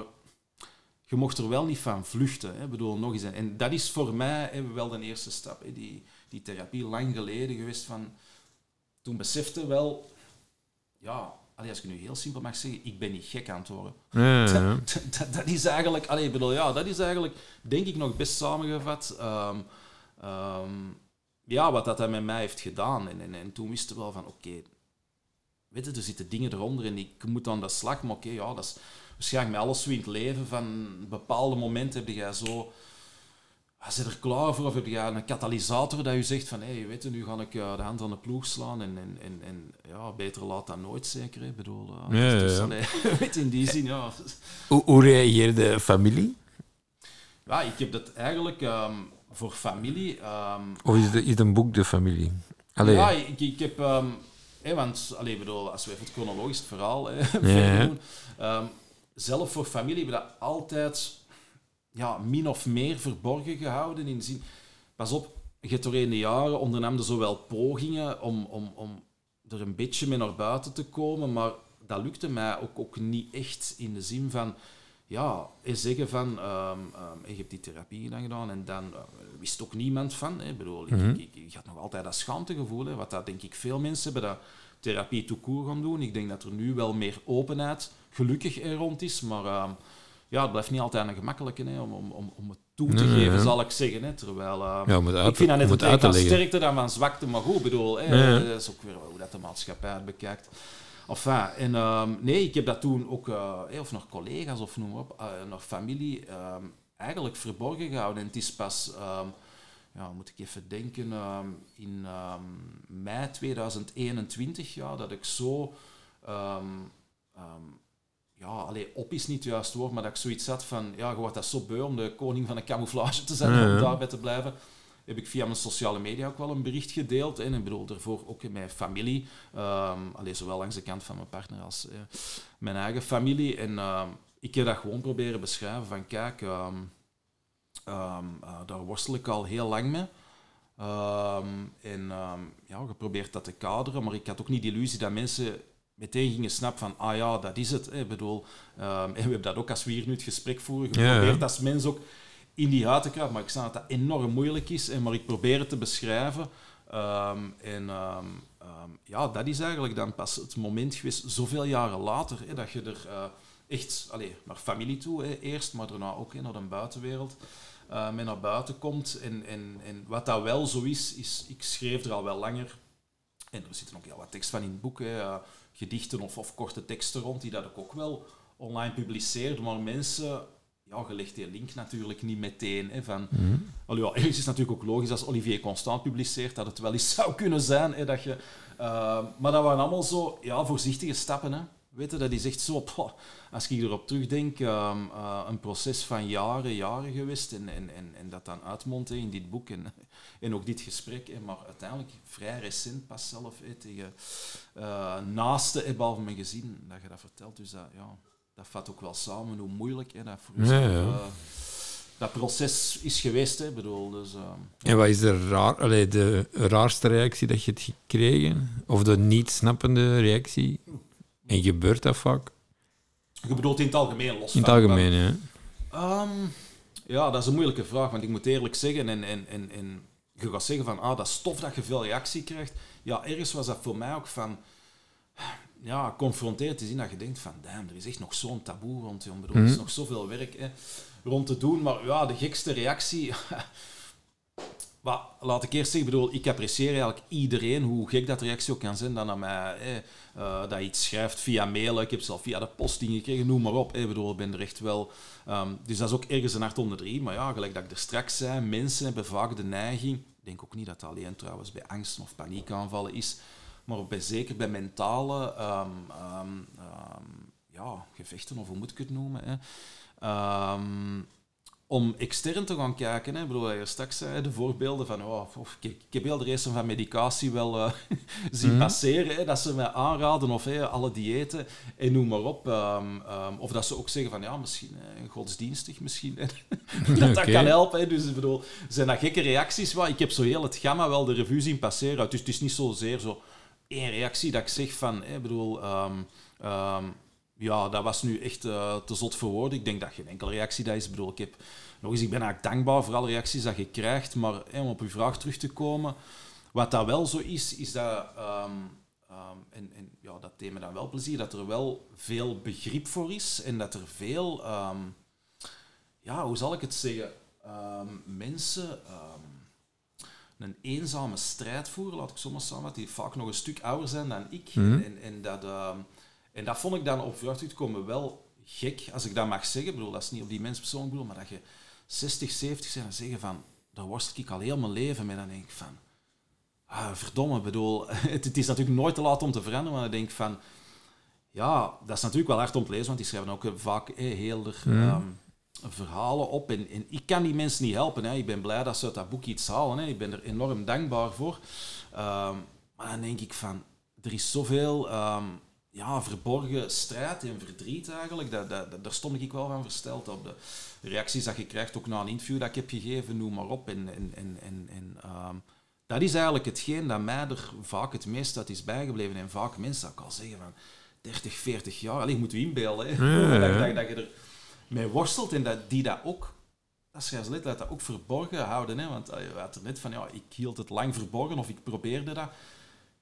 je mocht er wel niet van vluchten. Hè. Ik bedoel, nog eens. En dat is voor mij hè, wel de eerste stap. Hè. Die, die therapie, lang geleden geweest van... Toen besefte wel... Ja, allee, als ik nu heel simpel mag zeggen, ik ben niet gek aan het worden. Ja, ja, ja. Dat, dat, dat is eigenlijk... Allee, bedoel, ja, dat is eigenlijk, denk ik, nog best samengevat. Ehm, ehm, ja, wat dat met mij heeft gedaan. En, en, en toen wisten we wel van, oké, weet je, er zitten dingen eronder en ik moet aan de slag. Maar oké, ja, dat is waarschijnlijk met alles zo in het leven. Van bepaalde momenten heb jij zo... Zit er klaar voor? Of heb je een katalysator dat je zegt van, hé, hey, weet je, nu ga ik eh, de hand aan de ploeg slaan en, en, en, en ja, beter laat dan nooit zeker. Ik bedoel, eh, Ja, dus, ja. allee, weet je, in die zin, ja. Hoe, hoe reageerde familie? Ja, ik heb dat eigenlijk ehm, voor familie... ehm, Of is het, is het een boek, de familie? Allee. Ja, ik, ik heb... ehm, want, allee, bedoel, als we even het chronologisch verhaal ja. doen... zelf voor familie hebben we dat altijd ja, min of meer verborgen gehouden. In de zin, pas op, je hebt doorheen de jaren ondernam zowel pogingen om, om, om er een beetje mee naar buiten te komen, maar dat lukte mij ook, ook niet echt in de zin van... Ja, en zeggen van, ehm ehm, je hebt die therapie dan gedaan en dan eh, wist ook niemand van. Hè. Ik bedoel, ik, Mhm. ik, ik, ik had nog altijd dat schaamtegevoel, hè, wat dat denk ik veel mensen hebben, dat therapie court gaan doen. Ik denk dat er nu wel meer openheid gelukkig er rond is, maar ehm, ja, het blijft niet altijd een gemakkelijke hè, om, om, om, om het toe te Nee, geven, zal ik zeggen. Hè, terwijl, ehm, Ja, uit, ik vind dat net het van sterkte dan van zwakte, maar goed, bedoel, hè, ja. dat is ook weer hoe dat de maatschappij het bekijkt. Enfin, en ehm, nee, ik heb dat toen ook, eh, of naar collega's of noem maar op, eh, naar familie, eigenlijk verborgen gehouden. En het is pas, ja, moet ik even denken, in mei 2021, ja, dat ik zo, ja, allee, op is niet het juiste woord, maar dat ik zoiets had van, ja, je wordt dat zo beu om de koning van de camouflage te zijn, ja. om daarbij te blijven heb ik via mijn sociale media ook wel een bericht gedeeld. En ik bedoel, daarvoor ook in mijn familie. ehm allee, zowel langs de kant van mijn partner als eh, mijn eigen familie. En ehm, ik heb dat gewoon proberen beschrijven van, kijk, ehm, eh, daar worstel ik al heel lang mee. En ja, geprobeerd dat te kaderen, maar ik had ook niet de illusie dat mensen meteen gingen snappen van, ah ja, dat is het. Ik bedoel, ehm, en we hebben dat ook als we hier nu het gesprek voeren, Ja, ja. geprobeerd als mens ook in die huid te kruipen. Maar ik snap dat dat enorm moeilijk is. En maar ik probeer het te beschrijven. Ehm, en ehm, ehm, ja, dat is eigenlijk dan pas het moment geweest, zoveel jaren later, hè, dat je er eh, echt allee, naar familie toe hè, eerst, maar daarna ook hè, naar de buitenwereld uh, mee naar buiten komt. En, en, en wat dat wel zo is, is, ik schreef er al wel langer, en er zitten ook heel wat tekst van in het boek, hè, uh, gedichten of, of korte teksten rond, die dat ik ook wel online publiceerde, maar mensen ja, je legt die link natuurlijk niet meteen. Hè, van, mm -hmm. ja, ergens is het natuurlijk ook logisch als Olivier Constant publiceert dat het wel eens zou kunnen zijn. Hè, dat je, uh, maar dat waren allemaal zo ja, voorzichtige stappen. Hè. Weet je, dat is echt zo, poh, als ik erop terugdenk, um, uh, een proces van jaren, jaren geweest en, en, en, en dat dan uitmondt in dit boek en, en ook dit gesprek. Maar uiteindelijk vrij recent pas zelf tegen uh, naasten hè, behalve mijn gezin dat je dat vertelt. Dus dat, ja, dat vat ook wel samen hoe moeilijk hè, dat voor Ja, ja. uh, dat proces is geweest. Hè, bedoel, dus, uh, En wat is de, raar, allee, de raarste reactie dat je hebt gekregen? Of de niet snappende reactie? En gebeurt dat vaak? je bedoelt in het algemeen los In het algemeen, hè? Ehm, ja, dat is een moeilijke vraag, want ik moet eerlijk zeggen, en, en, en, en je gaat zeggen van, ah, dat is tof dat je veel reactie krijgt. Ja, ergens was dat voor mij ook van, ja, confronterend te zien dat je denkt van, damn, er is echt nog zo'n taboe rond. Ik bedoel, Er is Mhm. nog zoveel werk hè, rond te doen, maar ja, de gekste reactie... Maar laat ik eerst zeggen, ik bedoel, ik apprecieer eigenlijk iedereen, hoe gek dat reactie ook kan zijn, dan aan mij, eh, dat iets schrijft via mail, ik heb zelf via de post dingen gekregen, noem maar op. Ik bedoel, ik ben er echt wel... ehm, dus dat is ook ergens een hart onder de riem, maar ja, gelijk dat ik er straks zei, mensen hebben vaak de neiging, ik denk ook niet dat dat alleen trouwens bij angst of paniekaanvallen is, maar bij, zeker bij mentale ehm, ehm, ja, gevechten, of hoe moet ik het noemen, hè. Om extern te gaan kijken. Hè. Ik bedoel, wat je straks zei, de voorbeelden van... Oh, of, ik, ik heb heel de rest van medicatie wel eh, zien Mhm. passeren. Hè, dat ze mij aanraden of alle diëten en noem maar op. Ehm, ehm, of dat ze ook zeggen van, ja, misschien eh, godsdienstig, misschien. Hè, dat dat kan helpen. Hè. Dus ik bedoel, zijn dat gekke reacties? Wel, ik heb zo heel het gamma wel de revue zien passeren. Dus het is niet zozeer zo één reactie dat ik zeg van... Hè, ik bedoel... ehm, ja, dat was nu echt eh, te zot voor woorden. Ik denk dat geen enkele reactie dat is. Ik bedoel, ik heb nog eens, ik ben eigenlijk dankbaar voor alle reacties dat je krijgt. Maar om op uw vraag terug te komen, wat dat wel zo is, is dat, ehm, ehm, en, en ja, dat deed me dan wel plezier, dat er wel veel begrip voor is en dat er veel, ehm, ja, hoe zal ik het zeggen, mensen een eenzame strijd voeren, laat ik maar samenvatten, die vaak nog een stuk ouder zijn dan ik. Mhm. en, en, dat, en dat vond ik dan op te komen wel gek, als ik dat mag zeggen. Ik bedoel, dat is niet op die mens persoonlijk bedoel, maar dat je 60, 70 zijn en zeggen van, daar worstel ik al heel mijn leven mee. Dan denk ik van, ah, verdomme, bedoel, het, het is natuurlijk nooit te laat om te veranderen, maar dan denk ik van, ja, dat is natuurlijk wel hard om te lezen, want die schrijven ook eh, vaak eh, heel er, Mhm. ehm, verhalen op. En, en ik kan die mensen niet helpen. Hè. Ik ben blij dat ze uit dat boek iets halen. Hè. Ik ben er enorm dankbaar voor. Ehm, maar dan denk ik van, er is zoveel ehm, ja, verborgen strijd en verdriet eigenlijk. Dat, dat, dat- daar stond ik wel van versteld op. De reacties dat je krijgt, ook na een interview dat ik heb gegeven, noem maar op. En, en, en, en, en, ehm, dat is eigenlijk hetgeen dat mij er vaak het meest uit is bijgebleven. En vaak mensen, dat ik al zeggen van 30, 40 jaar, alleen moet je inbeelden. Hè. Ja, ja, ja. Dat, dat, dat je er mee worstelt en dat die dat ook, dat letterlijk, dat ook verborgen houden. Hè? Want eh, je had er net van, ja, ik hield het lang verborgen of ik probeerde dat.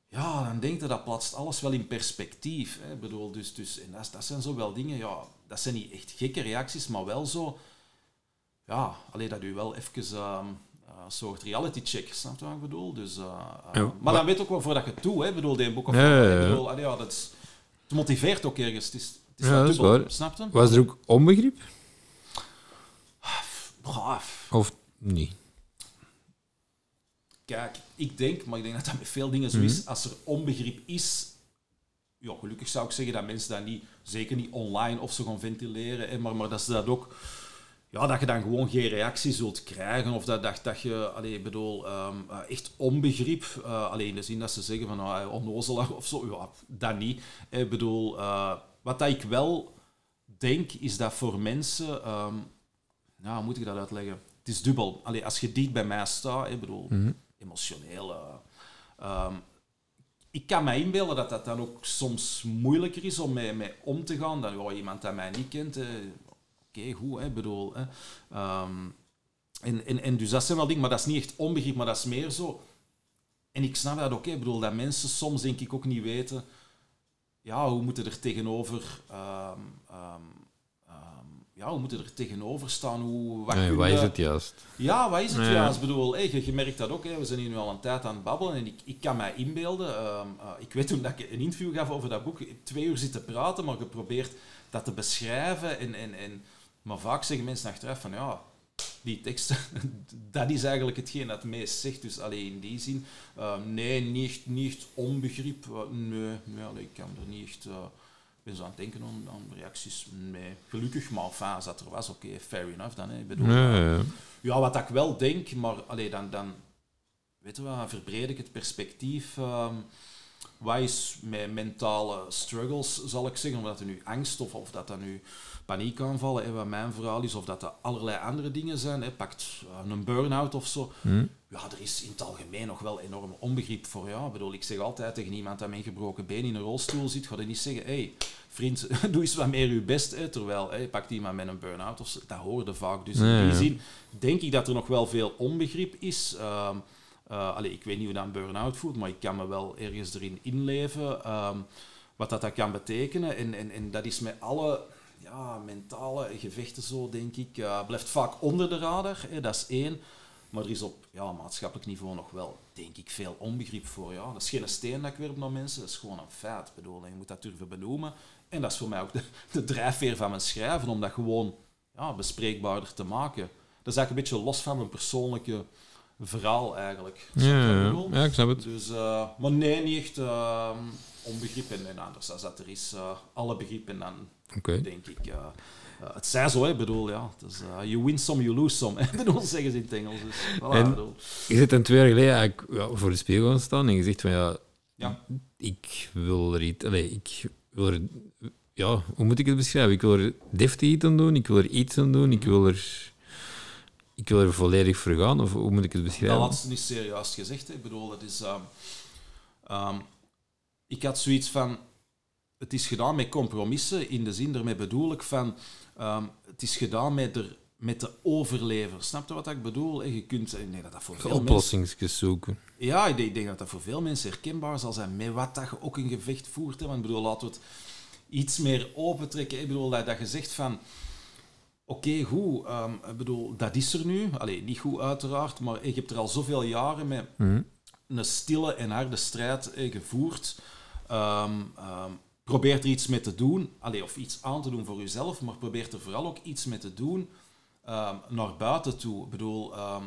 Ja, dan denk je, dat plaatst alles wel in perspectief. Hè? Ik bedoel, dus, dus, en dat, dat zijn zo wel dingen, ja, dat zijn niet echt gekke reacties, maar wel zo, ja, alleen dat u wel even ehm, eh, een soort reality check, snap je wat ik bedoel? Dus, eh, eh, Ja, maar maar- dan weet ook wel voordat je het doet, hè? Ik bedoel, die boek of Ja, bedoel, allee, ja, dat is, het motiveert ook ergens. Het is, het is Ja, wel dat is dubbel, waar. snap je? Was er ook onbegrip? Braaf. Of niet? Kijk, ik denk, maar ik denk dat dat met veel dingen zo is, als er onbegrip is, ja, gelukkig zou ik zeggen dat mensen dat niet, zeker niet online of zo gaan ventileren, hè, maar, maar dat ze dat ook, ja, dat je dan gewoon geen reactie zult krijgen, of dat, dat, dat je, allee, ik bedoel, ehm, eh, echt onbegrip, eh, alleen in de zin dat ze zeggen van, ah, onnozelaar of zo, ja, dat niet. Ik bedoel, eh, wat dat ik wel denk, is dat voor mensen, ja, hoe moet ik dat uitleggen? Het is dubbel. Allee, als je dicht bij mij staat, ik bedoel, Mhm. Eh, ehm, ik kan me inbeelden dat dat dan ook soms moeilijker is om mee, mee om te gaan dan oh, iemand dat mij niet kent. eh, Oké, goed, hè, bedoel. Hè, Ehm, En, en, en dus dat zijn wel dingen, maar dat is niet echt onbegrip, maar dat is meer zo. En ik snap dat ook, bedoel, dat mensen soms denk ik ook niet weten, ja, hoe moeten er tegenover, ehm, ja, hoe moeten er tegenover staan, hoe, wat, Nee, kun wat je- is het juist? ja, wat is het juist? Ik bedoel, hey, je, je merkt dat ook. Hè. We zijn hier nu al een tijd aan het babbelen en ik, ik kan mij inbeelden. ehm, eh, ik weet toen dat ik een interview gaf over dat boek, twee uur zitten praten, maar geprobeerd dat te beschrijven. En, en, en, maar vaak zeggen mensen achteraf van ja, die tekst, dat is eigenlijk hetgeen dat het meest zegt. Dus alleen in die zin, ehm, nee, niet niet onbegrip. Eh, nee, nee allee, ik kan er niet echt. Ben zo aan het denken aan, aan reacties. Nee, gelukkig, maar als dat er was, oké, fair enough dan. Hè. Ik bedoel, Ja, ja, wat ik wel denk, maar allee, dan, dan weet je wat, verbreed ik het perspectief. ehm, wat is met mentale struggles, zal ik zeggen, of dat er nu angst of, of dat dat nu paniekaanvallen, hè, wat mijn verhaal is, of dat dat allerlei andere dingen zijn, hè, pakt eh, een burn-out of zo. Hm? Ja, er is in het algemeen nog wel enorm onbegrip voor. Ja, Ik bedoel, ik zeg altijd tegen iemand dat met een gebroken been in een rolstoel zit, ga je niet zeggen, hé, hey, vriend, doe eens wat meer je best. Hè, terwijl, hè, pakt iemand met een burn-out of zo, dat hoorde vaak. Dus in die zin denk ik dat er nog wel veel onbegrip is. Ehm, eh, allee, ik weet niet hoe dat een burn-out voelt, maar ik kan me wel ergens erin inleven. ehm, wat dat, dat kan betekenen. En, en, en dat is met alle ja, mentale gevechten zo, denk ik. blijft vaak onder de radar, hè, dat is één. Maar er is op ja, maatschappelijk niveau nog wel, denk ik, veel onbegrip voor. Ja. Dat is geen steen dat ik werp naar mensen, dat is gewoon een feit. Bedoel, je moet dat durven benoemen. En dat is voor mij ook de, de drijfveer van mijn schrijven, om dat gewoon ja, bespreekbaarder te maken. Dat is eigenlijk een beetje los van mijn persoonlijke verhaal, eigenlijk. Ja, ja, ik snap het. Dus, eh, maar nee, niet echt eh, onbegrip. En, en anders als dat er is, eh, alle begrip. En dan denk ik, eh, eh, het zij zo, Ik bedoel, ja. Eh, you win some, you lose some. Ik bedoel, zeggen ze in het Engels. Dus, voilà. Je zit een twee jaar geleden eigenlijk, ja, voor de spiegel gaan staan en je zegt van ja, Ja. ik wil er iets... Allee, ik wil er... Ja, hoe moet ik het beschrijven? Ik wil er deftig iets aan doen, ik wil er iets aan doen, ik wil er... Ik wil er volledig voor gaan, of hoe moet ik het Dat beschrijven? laatste is zeer juist gezegd. hè. Ik bedoel, het is... ehm, ehm, ik had zoiets van... Het is gedaan met compromissen, in de zin, daarmee bedoel ik van... ehm, het is gedaan met, er, met de overlever. Snap je wat ik bedoel? En je kunt... Ik denk dat dat voor veel mensen... Oplossingsjes zoeken. Ja, ik denk, dat dat voor veel mensen herkenbaar zal zijn. Met wat dat je ook een gevecht voert. Hè. Want ik bedoel, laten we het iets meer opentrekken. Ik bedoel, dat, dat je zegt van... Oké, goed. ehm, ik bedoel, dat is er nu. Allee, niet goed uiteraard, maar ik heb er al zoveel jaren met Hm? een stille en harde strijd eh, gevoerd. Ehm ehm, probeer er iets mee te doen. Of iets aan te doen voor jezelf, maar probeer er vooral ook iets mee te doen ehm, naar buiten toe. Ik bedoel, eh,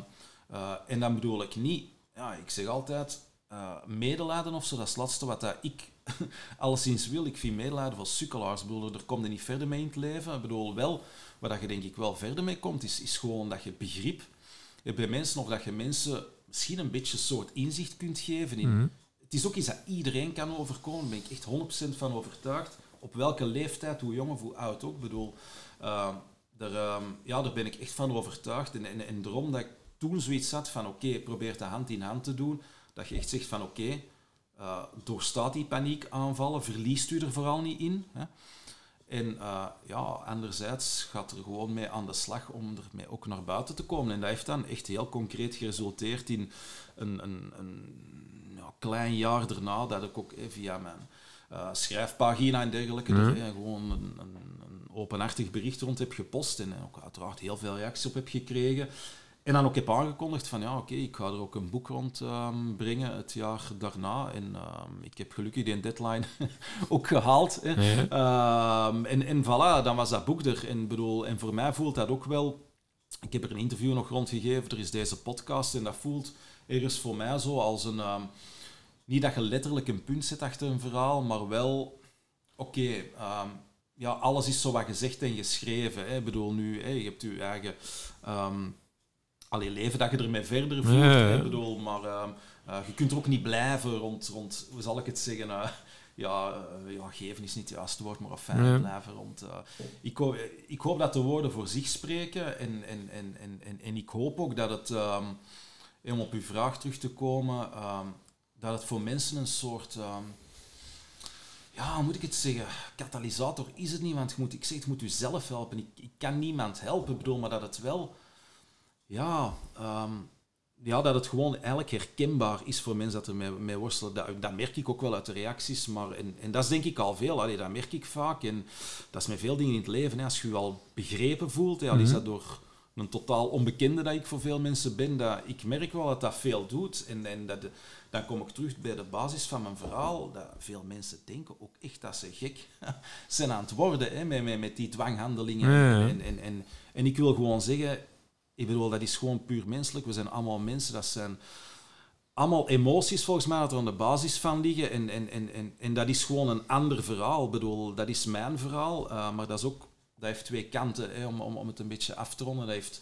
en dan bedoel ik niet... Ja, ik zeg altijd... eh, medelijden of zo, dat is het laatste wat dat ik alleszins wil. Ik vind medelijden voor sukkelaars. Ik bedoel, er komt er niet verder mee in het leven. Ik bedoel, wel, waar dat je denk ik wel verder mee komt, is, is gewoon dat je begrip hebt bij mensen, of dat je mensen misschien een beetje soort inzicht kunt geven in... Mhm. Het is ook iets dat iedereen kan overkomen, daar ben ik echt 100% van overtuigd. Op welke leeftijd, hoe jong of hoe oud ook. Ik bedoel, eh, daar, ehm, ja, daar ben ik echt van overtuigd. En, en, en daarom dat ik toen zoiets had van, oké, probeer de hand in hand te doen. Dat je echt zegt van, oké, eh, doorstaat die paniekaanvallen, verliest u er vooral niet in. Hè? En eh, ja, anderzijds gaat er gewoon mee aan de slag om ermee ook naar buiten te komen. En dat heeft dan echt heel concreet geresulteerd in een, een, een klein jaar daarna dat ik ook eh, via mijn eh, schrijfpagina en dergelijke er, eh, gewoon een, een, een openhartig bericht rond heb gepost. En ook uiteraard heel veel reacties op heb gekregen. En dan ook heb aangekondigd van ja, oké, ik ga er ook een boek rond ehm, brengen het jaar daarna. En ehm, ik heb gelukkig die deadline ook gehaald. Hè. Ja. Ehm, en, en voilà, dan was dat boek er. En, bedoel, en voor mij voelt dat ook wel... Ik heb er een interview nog rondgegeven, er is deze podcast en dat voelt ergens voor mij zo als een... niet dat je letterlijk een punt zet achter een verhaal, maar wel... Oké, ehm, ja, alles is zo wat gezegd en geschreven. Hè. Ik bedoel, nu, je hebt je eigen... ehm allee, leven dat je ermee verder voert. Ik bedoel, maar ehm, eh, je kunt er ook niet blijven rond, rond hoe zal ik het zeggen... eh, ja, eh, ja, geven is niet het juiste woord, maar fijn Ja. blijven rond. ik, hoop, ik hoop dat de woorden voor zich spreken en, en, en, en, en, en ik hoop ook dat het, om op uw vraag terug te komen, dat het voor mensen een soort, ehm, ja, hoe moet ik het zeggen, katalysator is het niet, want je moet, ik zeg, het moet u zelf helpen. Ik, ik kan niemand helpen, ik bedoel, maar dat het wel ja, ehm, ja, dat het gewoon eigenlijk herkenbaar is voor mensen dat er mee, mee worstelen. Dat, dat merk ik ook wel uit de reacties. Maar, en, en dat is denk ik al veel. Allee, dat merk ik vaak. En dat is met veel dingen in het leven. Hè. Als je je al begrepen voelt, ja, is dat door een totaal onbekende dat ik voor veel mensen ben. Dat, ik merk wel dat dat veel doet. En, en dat, dan kom ik terug bij de basis van mijn verhaal. Dat veel mensen denken ook echt dat ze gek zijn aan het worden hè, met, met, met die dwanghandelingen. En, en, en, en ik wil gewoon zeggen, ik bedoel, dat is gewoon puur menselijk. We zijn allemaal mensen. Dat zijn allemaal emoties volgens mij dat er aan de basis van liggen. En, en, en, en, en dat is gewoon een ander verhaal. Ik bedoel, dat is mijn verhaal. Uh, maar dat, is ook, dat heeft twee kanten, hè, om, om, om het een beetje af te ronden. Dat, heeft,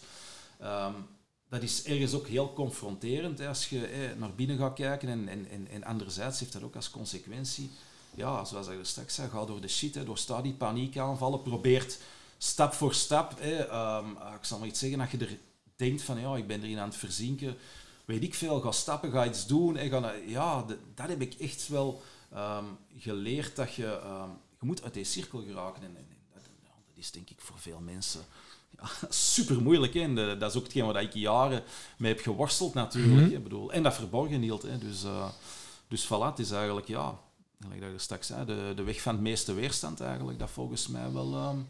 um, dat is ergens ook heel confronterend hè, als je hè, naar binnen gaat kijken. En, en, en, en anderzijds heeft dat ook als consequentie, ja, zoals ik er straks zei, ga door de shit, hè, door die paniekaanvallen, probeert stap voor stap, hè, um, ik zal maar iets zeggen, dat je er denkt van ja, ik ben erin aan het verzinken, weet ik veel, ga stappen, ga iets doen. En ga, ja, dat heb ik echt wel um, geleerd dat je, je moet uit die cirkel geraken. En, is denk ik voor veel mensen ja, super moeilijk. Hè. En de, dat is ook hetgeen waar ik jaren mee heb geworsteld natuurlijk. Mm -hmm. bedoel, en dat verborgen hield. Hè. Dus, uh, dus voilà, het is eigenlijk, ja, gelijk dat straks zei, de, de weg van het meeste weerstand eigenlijk, dat volgens mij wel um,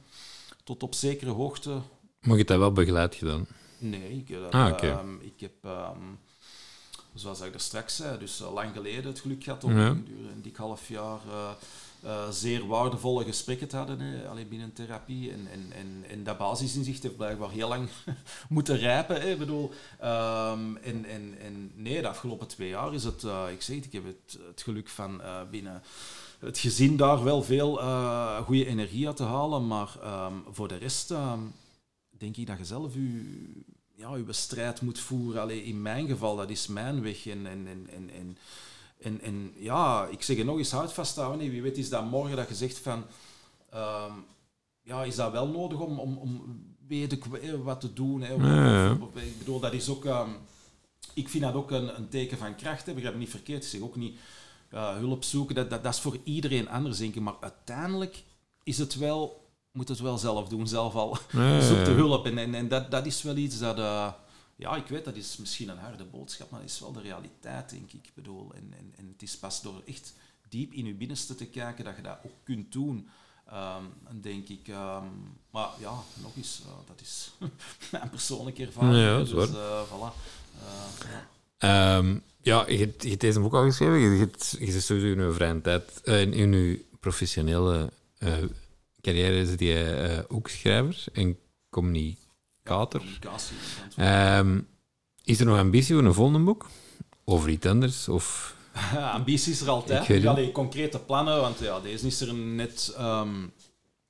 tot op zekere hoogte... Maar je dat wel begeleid gedaan? Nee, ik, ah, okay. um, ik heb, um, zoals ik er straks zei, dus uh, lang geleden het geluk gehad om ja. een dik half jaar uh, uh, zeer waardevolle gesprekken te hadden, alleen binnen therapie. En, en, en, en dat basisinzicht heeft blijkbaar heel lang moeten rijpen. Hè, bedoel, um, en, nee, de afgelopen twee jaar is het, ik zeg het, ik heb het, geluk van binnen het gezin daar wel veel goede energie uit te halen, maar voor de rest denk ik dat je zelf je, ja, strijd moet voeren. Allee, in mijn geval, dat is mijn weg. En, en, en, ja, ik zeg het nog eens, houd vasthouden. Wie weet is dat morgen dat je zegt van... Um, ja, is dat wel nodig om, om, om weet ik, wat te doen? Hè? Ik bedoel, dat is ook... Um, ik vind dat ook een, een teken van kracht. Hè. Begrijp me niet verkeerd. Ik zeg ook niet uh, hulp zoeken. Dat, dat, dat is voor iedereen anders, denk ik. Maar uiteindelijk is het wel moet het wel zelf doen, zelf al. Nee. Zoek de hulp. En, en, en, dat, dat is wel iets dat... Uh, ja, ik weet, dat is misschien een harde boodschap, maar dat is wel de realiteit, denk ik. ik bedoel, en, en, en het is pas door echt diep in je binnenste te kijken dat je dat ook kunt doen. Um, denk ik. Um, maar ja, nog eens, uh, dat is mijn persoonlijke ervaring. Ja, dus uh, voilà. ja. Um, ja, je, je hebt deze boek al geschreven. Je, je, je zit sowieso in je vrije tijd, in, in je professionele carrière is die uh, ook schrijver en communicator. Um, is er nog ambitie voor een volgende boek? Over iets anders? Of... ambitie is er altijd. Allee, concrete plannen, want ja, deze is er net... Um,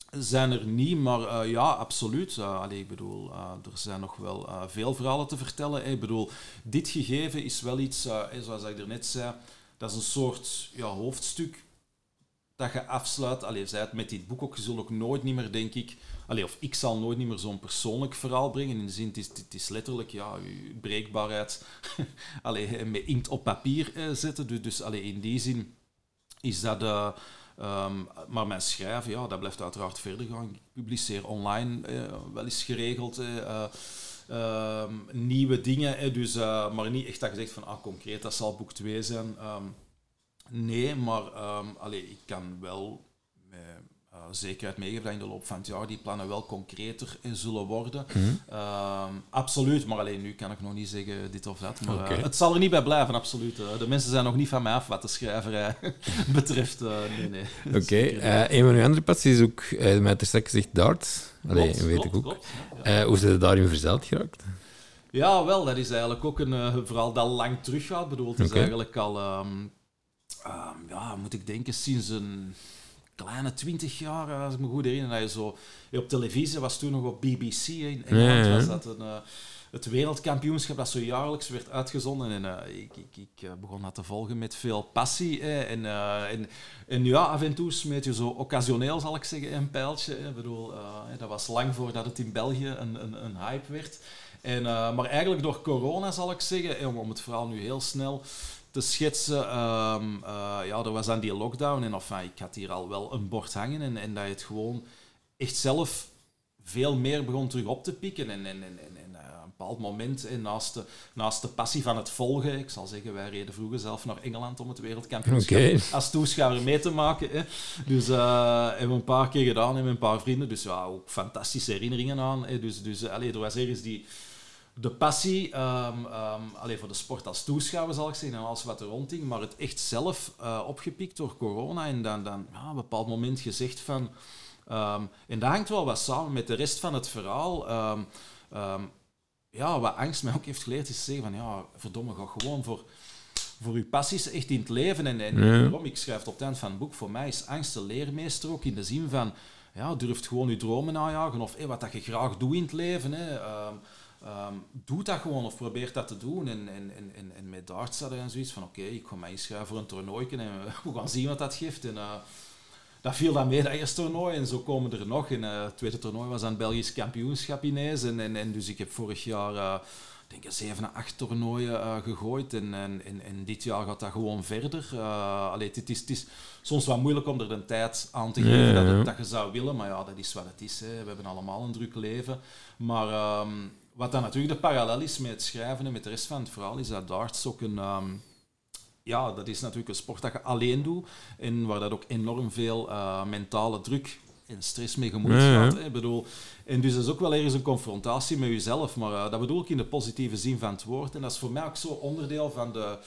zijn er niet, maar uh, ja, absoluut. Uh, allee, ik bedoel, uh, er zijn nog wel veel verhalen te vertellen. Ik bedoel, dit gegeven is wel iets, zoals ik er net zei, dat is een soort ja, hoofdstuk dat je afsluit. Allee, zei het met dit boek ook, je zult ook nooit niet meer, denk ik... Allee, of ik zal nooit niet meer zo'n persoonlijk verhaal brengen. In de zin, het is, het is letterlijk ja, breekbaarheid allee, met inkt op papier eh, zetten. Dus, dus allee, in die zin is dat... Uh, um, maar mijn schrijven, ja, dat blijft uiteraard verder gaan. Ik publiceer online eh, wel eens geregeld... Uh, um, nieuwe dingen, dus, maar niet echt dat je zegt van ah, concreet, dat zal boek 2 zijn. Um, Nee, maar um, allee, ik kan wel met uh, zekerheid meegeven in de loop van het jaar die plannen wel concreter zullen worden. Mm -hmm. um, absoluut, maar alleen nu kan ik nog niet zeggen dit of dat. Maar okay. uh, het zal er niet bij blijven, absoluut. de mensen zijn nog niet van mij af wat de schrijverij betreft. Uh, nee, nee. Oké, okay. een van uw andere passies is ook, met de straks gezegd darts. Allee, klopt, weet klopt, ik ook. Klopt, ja. hoe zijn ze daarin verzeld geraakt? Ja, wel, dat is eigenlijk ook een verhaal dat lang teruggaat. bedoel, het is eigenlijk al... Um, um, ja, moet ik denken, sinds een kleine twintig jaar, als ik me goed herinner, dat je zo... Op televisie was toen nog op BBC in Engeland, ja, ja. was dat een, uh, het wereldkampioenschap dat zo jaarlijks werd uitgezonden. En uh, ik, ik, ik begon dat te volgen met veel passie. Eh, en, en, en ja, af en toe smeet je zo occasioneel, zal ik zeggen, een pijltje. Ik bedoel, dat was lang voordat het in België een, een, een hype werd. En, maar eigenlijk door corona, zal ik zeggen, om, om het verhaal nu heel snel te schetsen. Um, uh, ja, er was dan die lockdown en enfin, ik had hier al wel een bord hangen en, en dat je het gewoon echt zelf veel meer begon terug op te pikken. En, en, en, en, en eh, een bepaald moment, eh, naast, de, naast de passie van het volgen, ik zal zeggen, wij reden vroeger zelf naar Engeland om het wereldkampioenschap als toeschouwer mee te maken. Hè. Dus eh hebben we een paar keer gedaan en met een paar vrienden. Dus ja, ook fantastische herinneringen aan. Hè. Dus, dus eh, allee, er was ergens die de passie ehm ehm, allee, voor de sport als toeschouwer, zal ik zeggen, en alles wat er rondging, maar het echt zelf eh, opgepikt door corona en dan, dan ja, op een bepaald moment gezegd van... ehm, en dat hangt wel wat samen met de rest van het verhaal. ja, wat angst mij ook heeft geleerd, is te zeggen van, ja, verdomme, ga gewoon voor, voor uw passies echt in het leven. En, en Ja. waarom? Ik schrijf het op het eind van het boek, voor mij is angst de leermeester ook, in de zin van, ja, durft gewoon je dromen najagen, of hé, wat dat je graag doet in het leven, hè. Ehm, doe dat gewoon, of probeer dat te doen. En, en, en, en, en met darts hadden we zoiets van, oké, ik ga mij inschrijven voor een toernooi en we gaan zien wat dat geeft. En, eh, dat viel dan mee, dat eerste toernooi. En zo komen er nog. En eh, het tweede toernooi was aan het Belgisch kampioenschap ineens. En, en, en dus ik heb vorig jaar, eh, denk ik, zeven à acht toernooien eh, gegooid. En, en, en, en dit jaar gaat dat gewoon verder. Eh allee, het, is, het is soms wat moeilijk om er de tijd aan te geven Ja, dat, ja. het, dat je zou willen. Maar ja, dat is wat het is. Hè. We hebben allemaal een druk leven. Maar ehm, wat dan natuurlijk de parallel is met het schrijven en met de rest van het verhaal, is dat darts ook een... ehm, ja, dat is natuurlijk een sport dat je alleen doet en waar dat ook enorm veel eh, mentale druk en stress mee gemoeid gaat. Hè. Ik bedoel, en dus dat is ook wel ergens een confrontatie met jezelf, maar eh, dat bedoel ik in de positieve zin van het woord. En dat is voor mij ook zo onderdeel van de,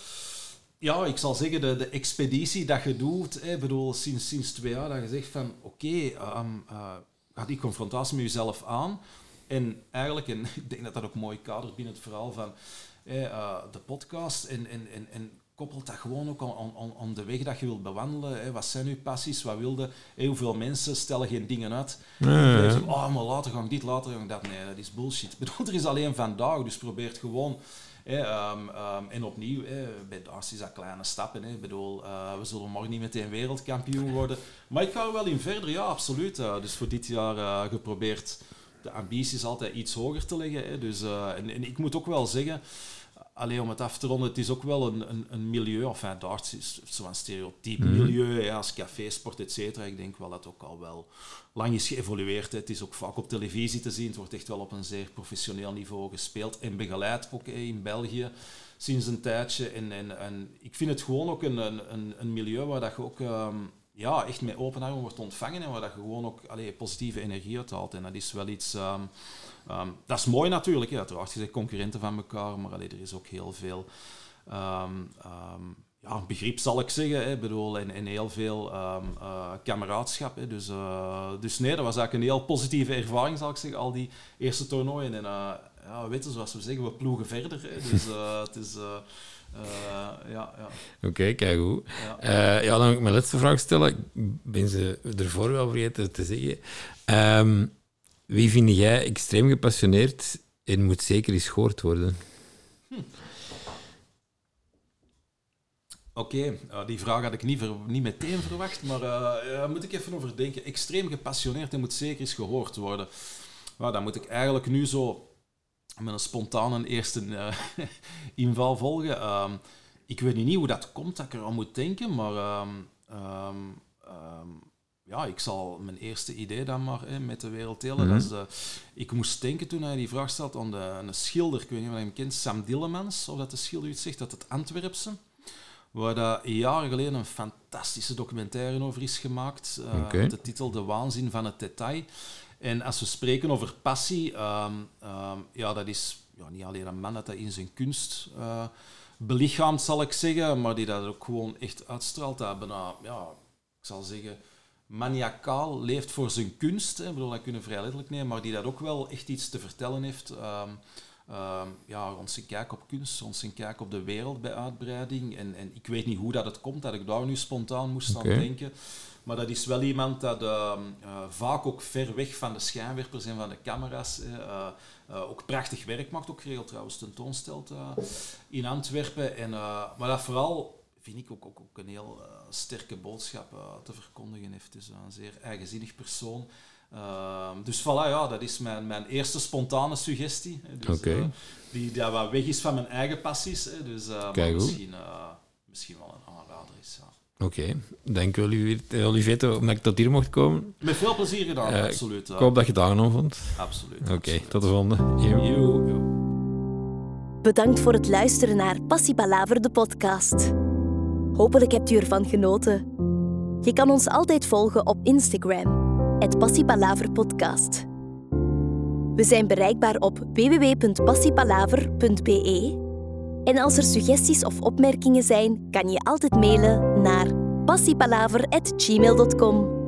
ja, ik zal zeggen, de, de expeditie dat je doet. Hè. Ik bedoel, sinds, sinds twee jaar dat je zegt van, oké, ehm, eh, ga die confrontatie met jezelf aan. En eigenlijk, en ik denk dat dat ook mooi kadert binnen het verhaal van eh, de podcast. En, en, en, en koppelt dat gewoon ook aan, aan, aan de weg dat je wilt bewandelen. Hè. Wat zijn uw passies? Wat wilde? Hè, hoeveel mensen stellen geen dingen uit? Ja. Zegt, oh, maar later ga ik dit, later ga ik dat. Nee, dat is bullshit. Ik bedoel, er is alleen vandaag, dus probeer het gewoon. Hè, ehm, ehm, en opnieuw, hè, bij Darcy is dat kleine stappen. Hè. Ik bedoel, eh, we zullen morgen niet meteen wereldkampioen worden. Maar ik ga er wel in verder, ja, absoluut. Eh, dus voor dit jaar eh, geprobeerd de ambitie is altijd iets hoger te leggen. Hè. Dus, eh, en, en ik moet ook wel zeggen, alleen om het af te ronden, het is ook wel een, een, een milieu, of enfin, is zo'n stereotype Mhm. milieu, ja, als café, sport, et cetera. Ik denk wel dat het ook al wel lang is geëvolueerd. hè. Het is ook vaak op televisie te zien. Het wordt echt wel op een zeer professioneel niveau gespeeld en begeleid, ook hè, in België sinds een tijdje. En, en, en ik vind het gewoon ook een, een, een, een milieu waar dat je ook ehm, ja, echt met open armen wordt ontvangen en waar dat gewoon ook allee, positieve energie uithaalt. En dat is wel iets... ehm, ehm, dat is mooi natuurlijk, hè. uiteraard. Je bent concurrenten van elkaar, maar allee, er is ook heel veel... ehm, ja, begrip zal ik zeggen, hè, bedoel, en, heel veel eh, kameraadschap. Hè, dus, eh, dus nee, dat was eigenlijk een heel positieve ervaring, zal ik zeggen, al die eerste toernooien. En eh, ja, weet je, zoals we zeggen, we ploegen verder. Dus het is... eh, eh, ja, ja, Oké, kijk goed. ja. Eh, ja, dan moet ik mijn laatste vraag stellen. Ik ben ze ervoor wel vergeten te zeggen. Ehm, wie vind jij extreem gepassioneerd en moet zeker eens gehoord worden? Oké, eh, die vraag had ik niet, ver- niet meteen verwacht, maar eh, daar moet ik even over denken. Extreem gepassioneerd en moet zeker eens gehoord worden. Nou, dan moet ik eigenlijk nu zo met een spontane eerste eh, inval volgen. Ehm, ik weet niet hoe dat komt dat ik er aan moet denken, maar ehm, ehm, ja, ik zal mijn eerste idee dan maar hè, met de wereld delen. Mhm. Dat is de, ik moest denken toen hij die vraag stelde aan de, een schilder, ik weet niet of je hem kent, Sam Dillemans, of dat de schilder iets zegt, dat het Antwerpse. Waar dat jaren geleden een fantastische documentaire over is gemaakt. eh, met de titel De Waanzin van het Detail. En als we spreken over passie, ehm, ehm, ja, dat is ja, niet alleen een man dat dat in zijn kunst eh belichaamt, zal ik zeggen, maar die dat ook gewoon echt uitstraalt. Dat bijna, ja, ik zal zeggen, maniacaal leeft voor zijn kunst. Hè. Ik bedoel, dat kunnen we vrij letterlijk nemen, maar die dat ook wel echt iets te vertellen heeft. ehm, ehm, ja, rond zijn kijk op kunst, rond zijn kijk op de wereld bij uitbreiding. En, en ik weet niet hoe dat het komt, dat ik daar nu spontaan moest aan denken. Maar dat is wel iemand dat ehm, eh, vaak ook ver weg van de schijnwerpers en van de camera's eh, eh, ook prachtig werk maakt. Ook geregeld trouwens tentoonstelt in Antwerpen. En, maar dat vooral vind ik ook, ook, ook een heel sterke boodschap te verkondigen heeft. Dus een zeer eigenzinnig persoon. Ehm, dus voilà, ja, dat is mijn, mijn eerste spontane suggestie. Dus, die dat wat weg is van mijn eigen passies. Dus, Kijk, misschien, misschien wel een aanrader is. Ja. Oké, dank u Olivier- omdat ik tot hier mocht komen. Met veel plezier gedaan, Eh, absoluut. Ik hoop dat je het aangenaam vond. Absoluut. Oké, tot de volgende. Yo. Yo, yo. Bedankt voor het luisteren naar Passie Palaver, de podcast. Hopelijk hebt u ervan genoten. Je kan ons altijd volgen op Instagram, het Podcast. We zijn bereikbaar op www.passiepalaver.be. En als er suggesties of opmerkingen zijn, kan je altijd mailen naar passiepalaver.gmail.com.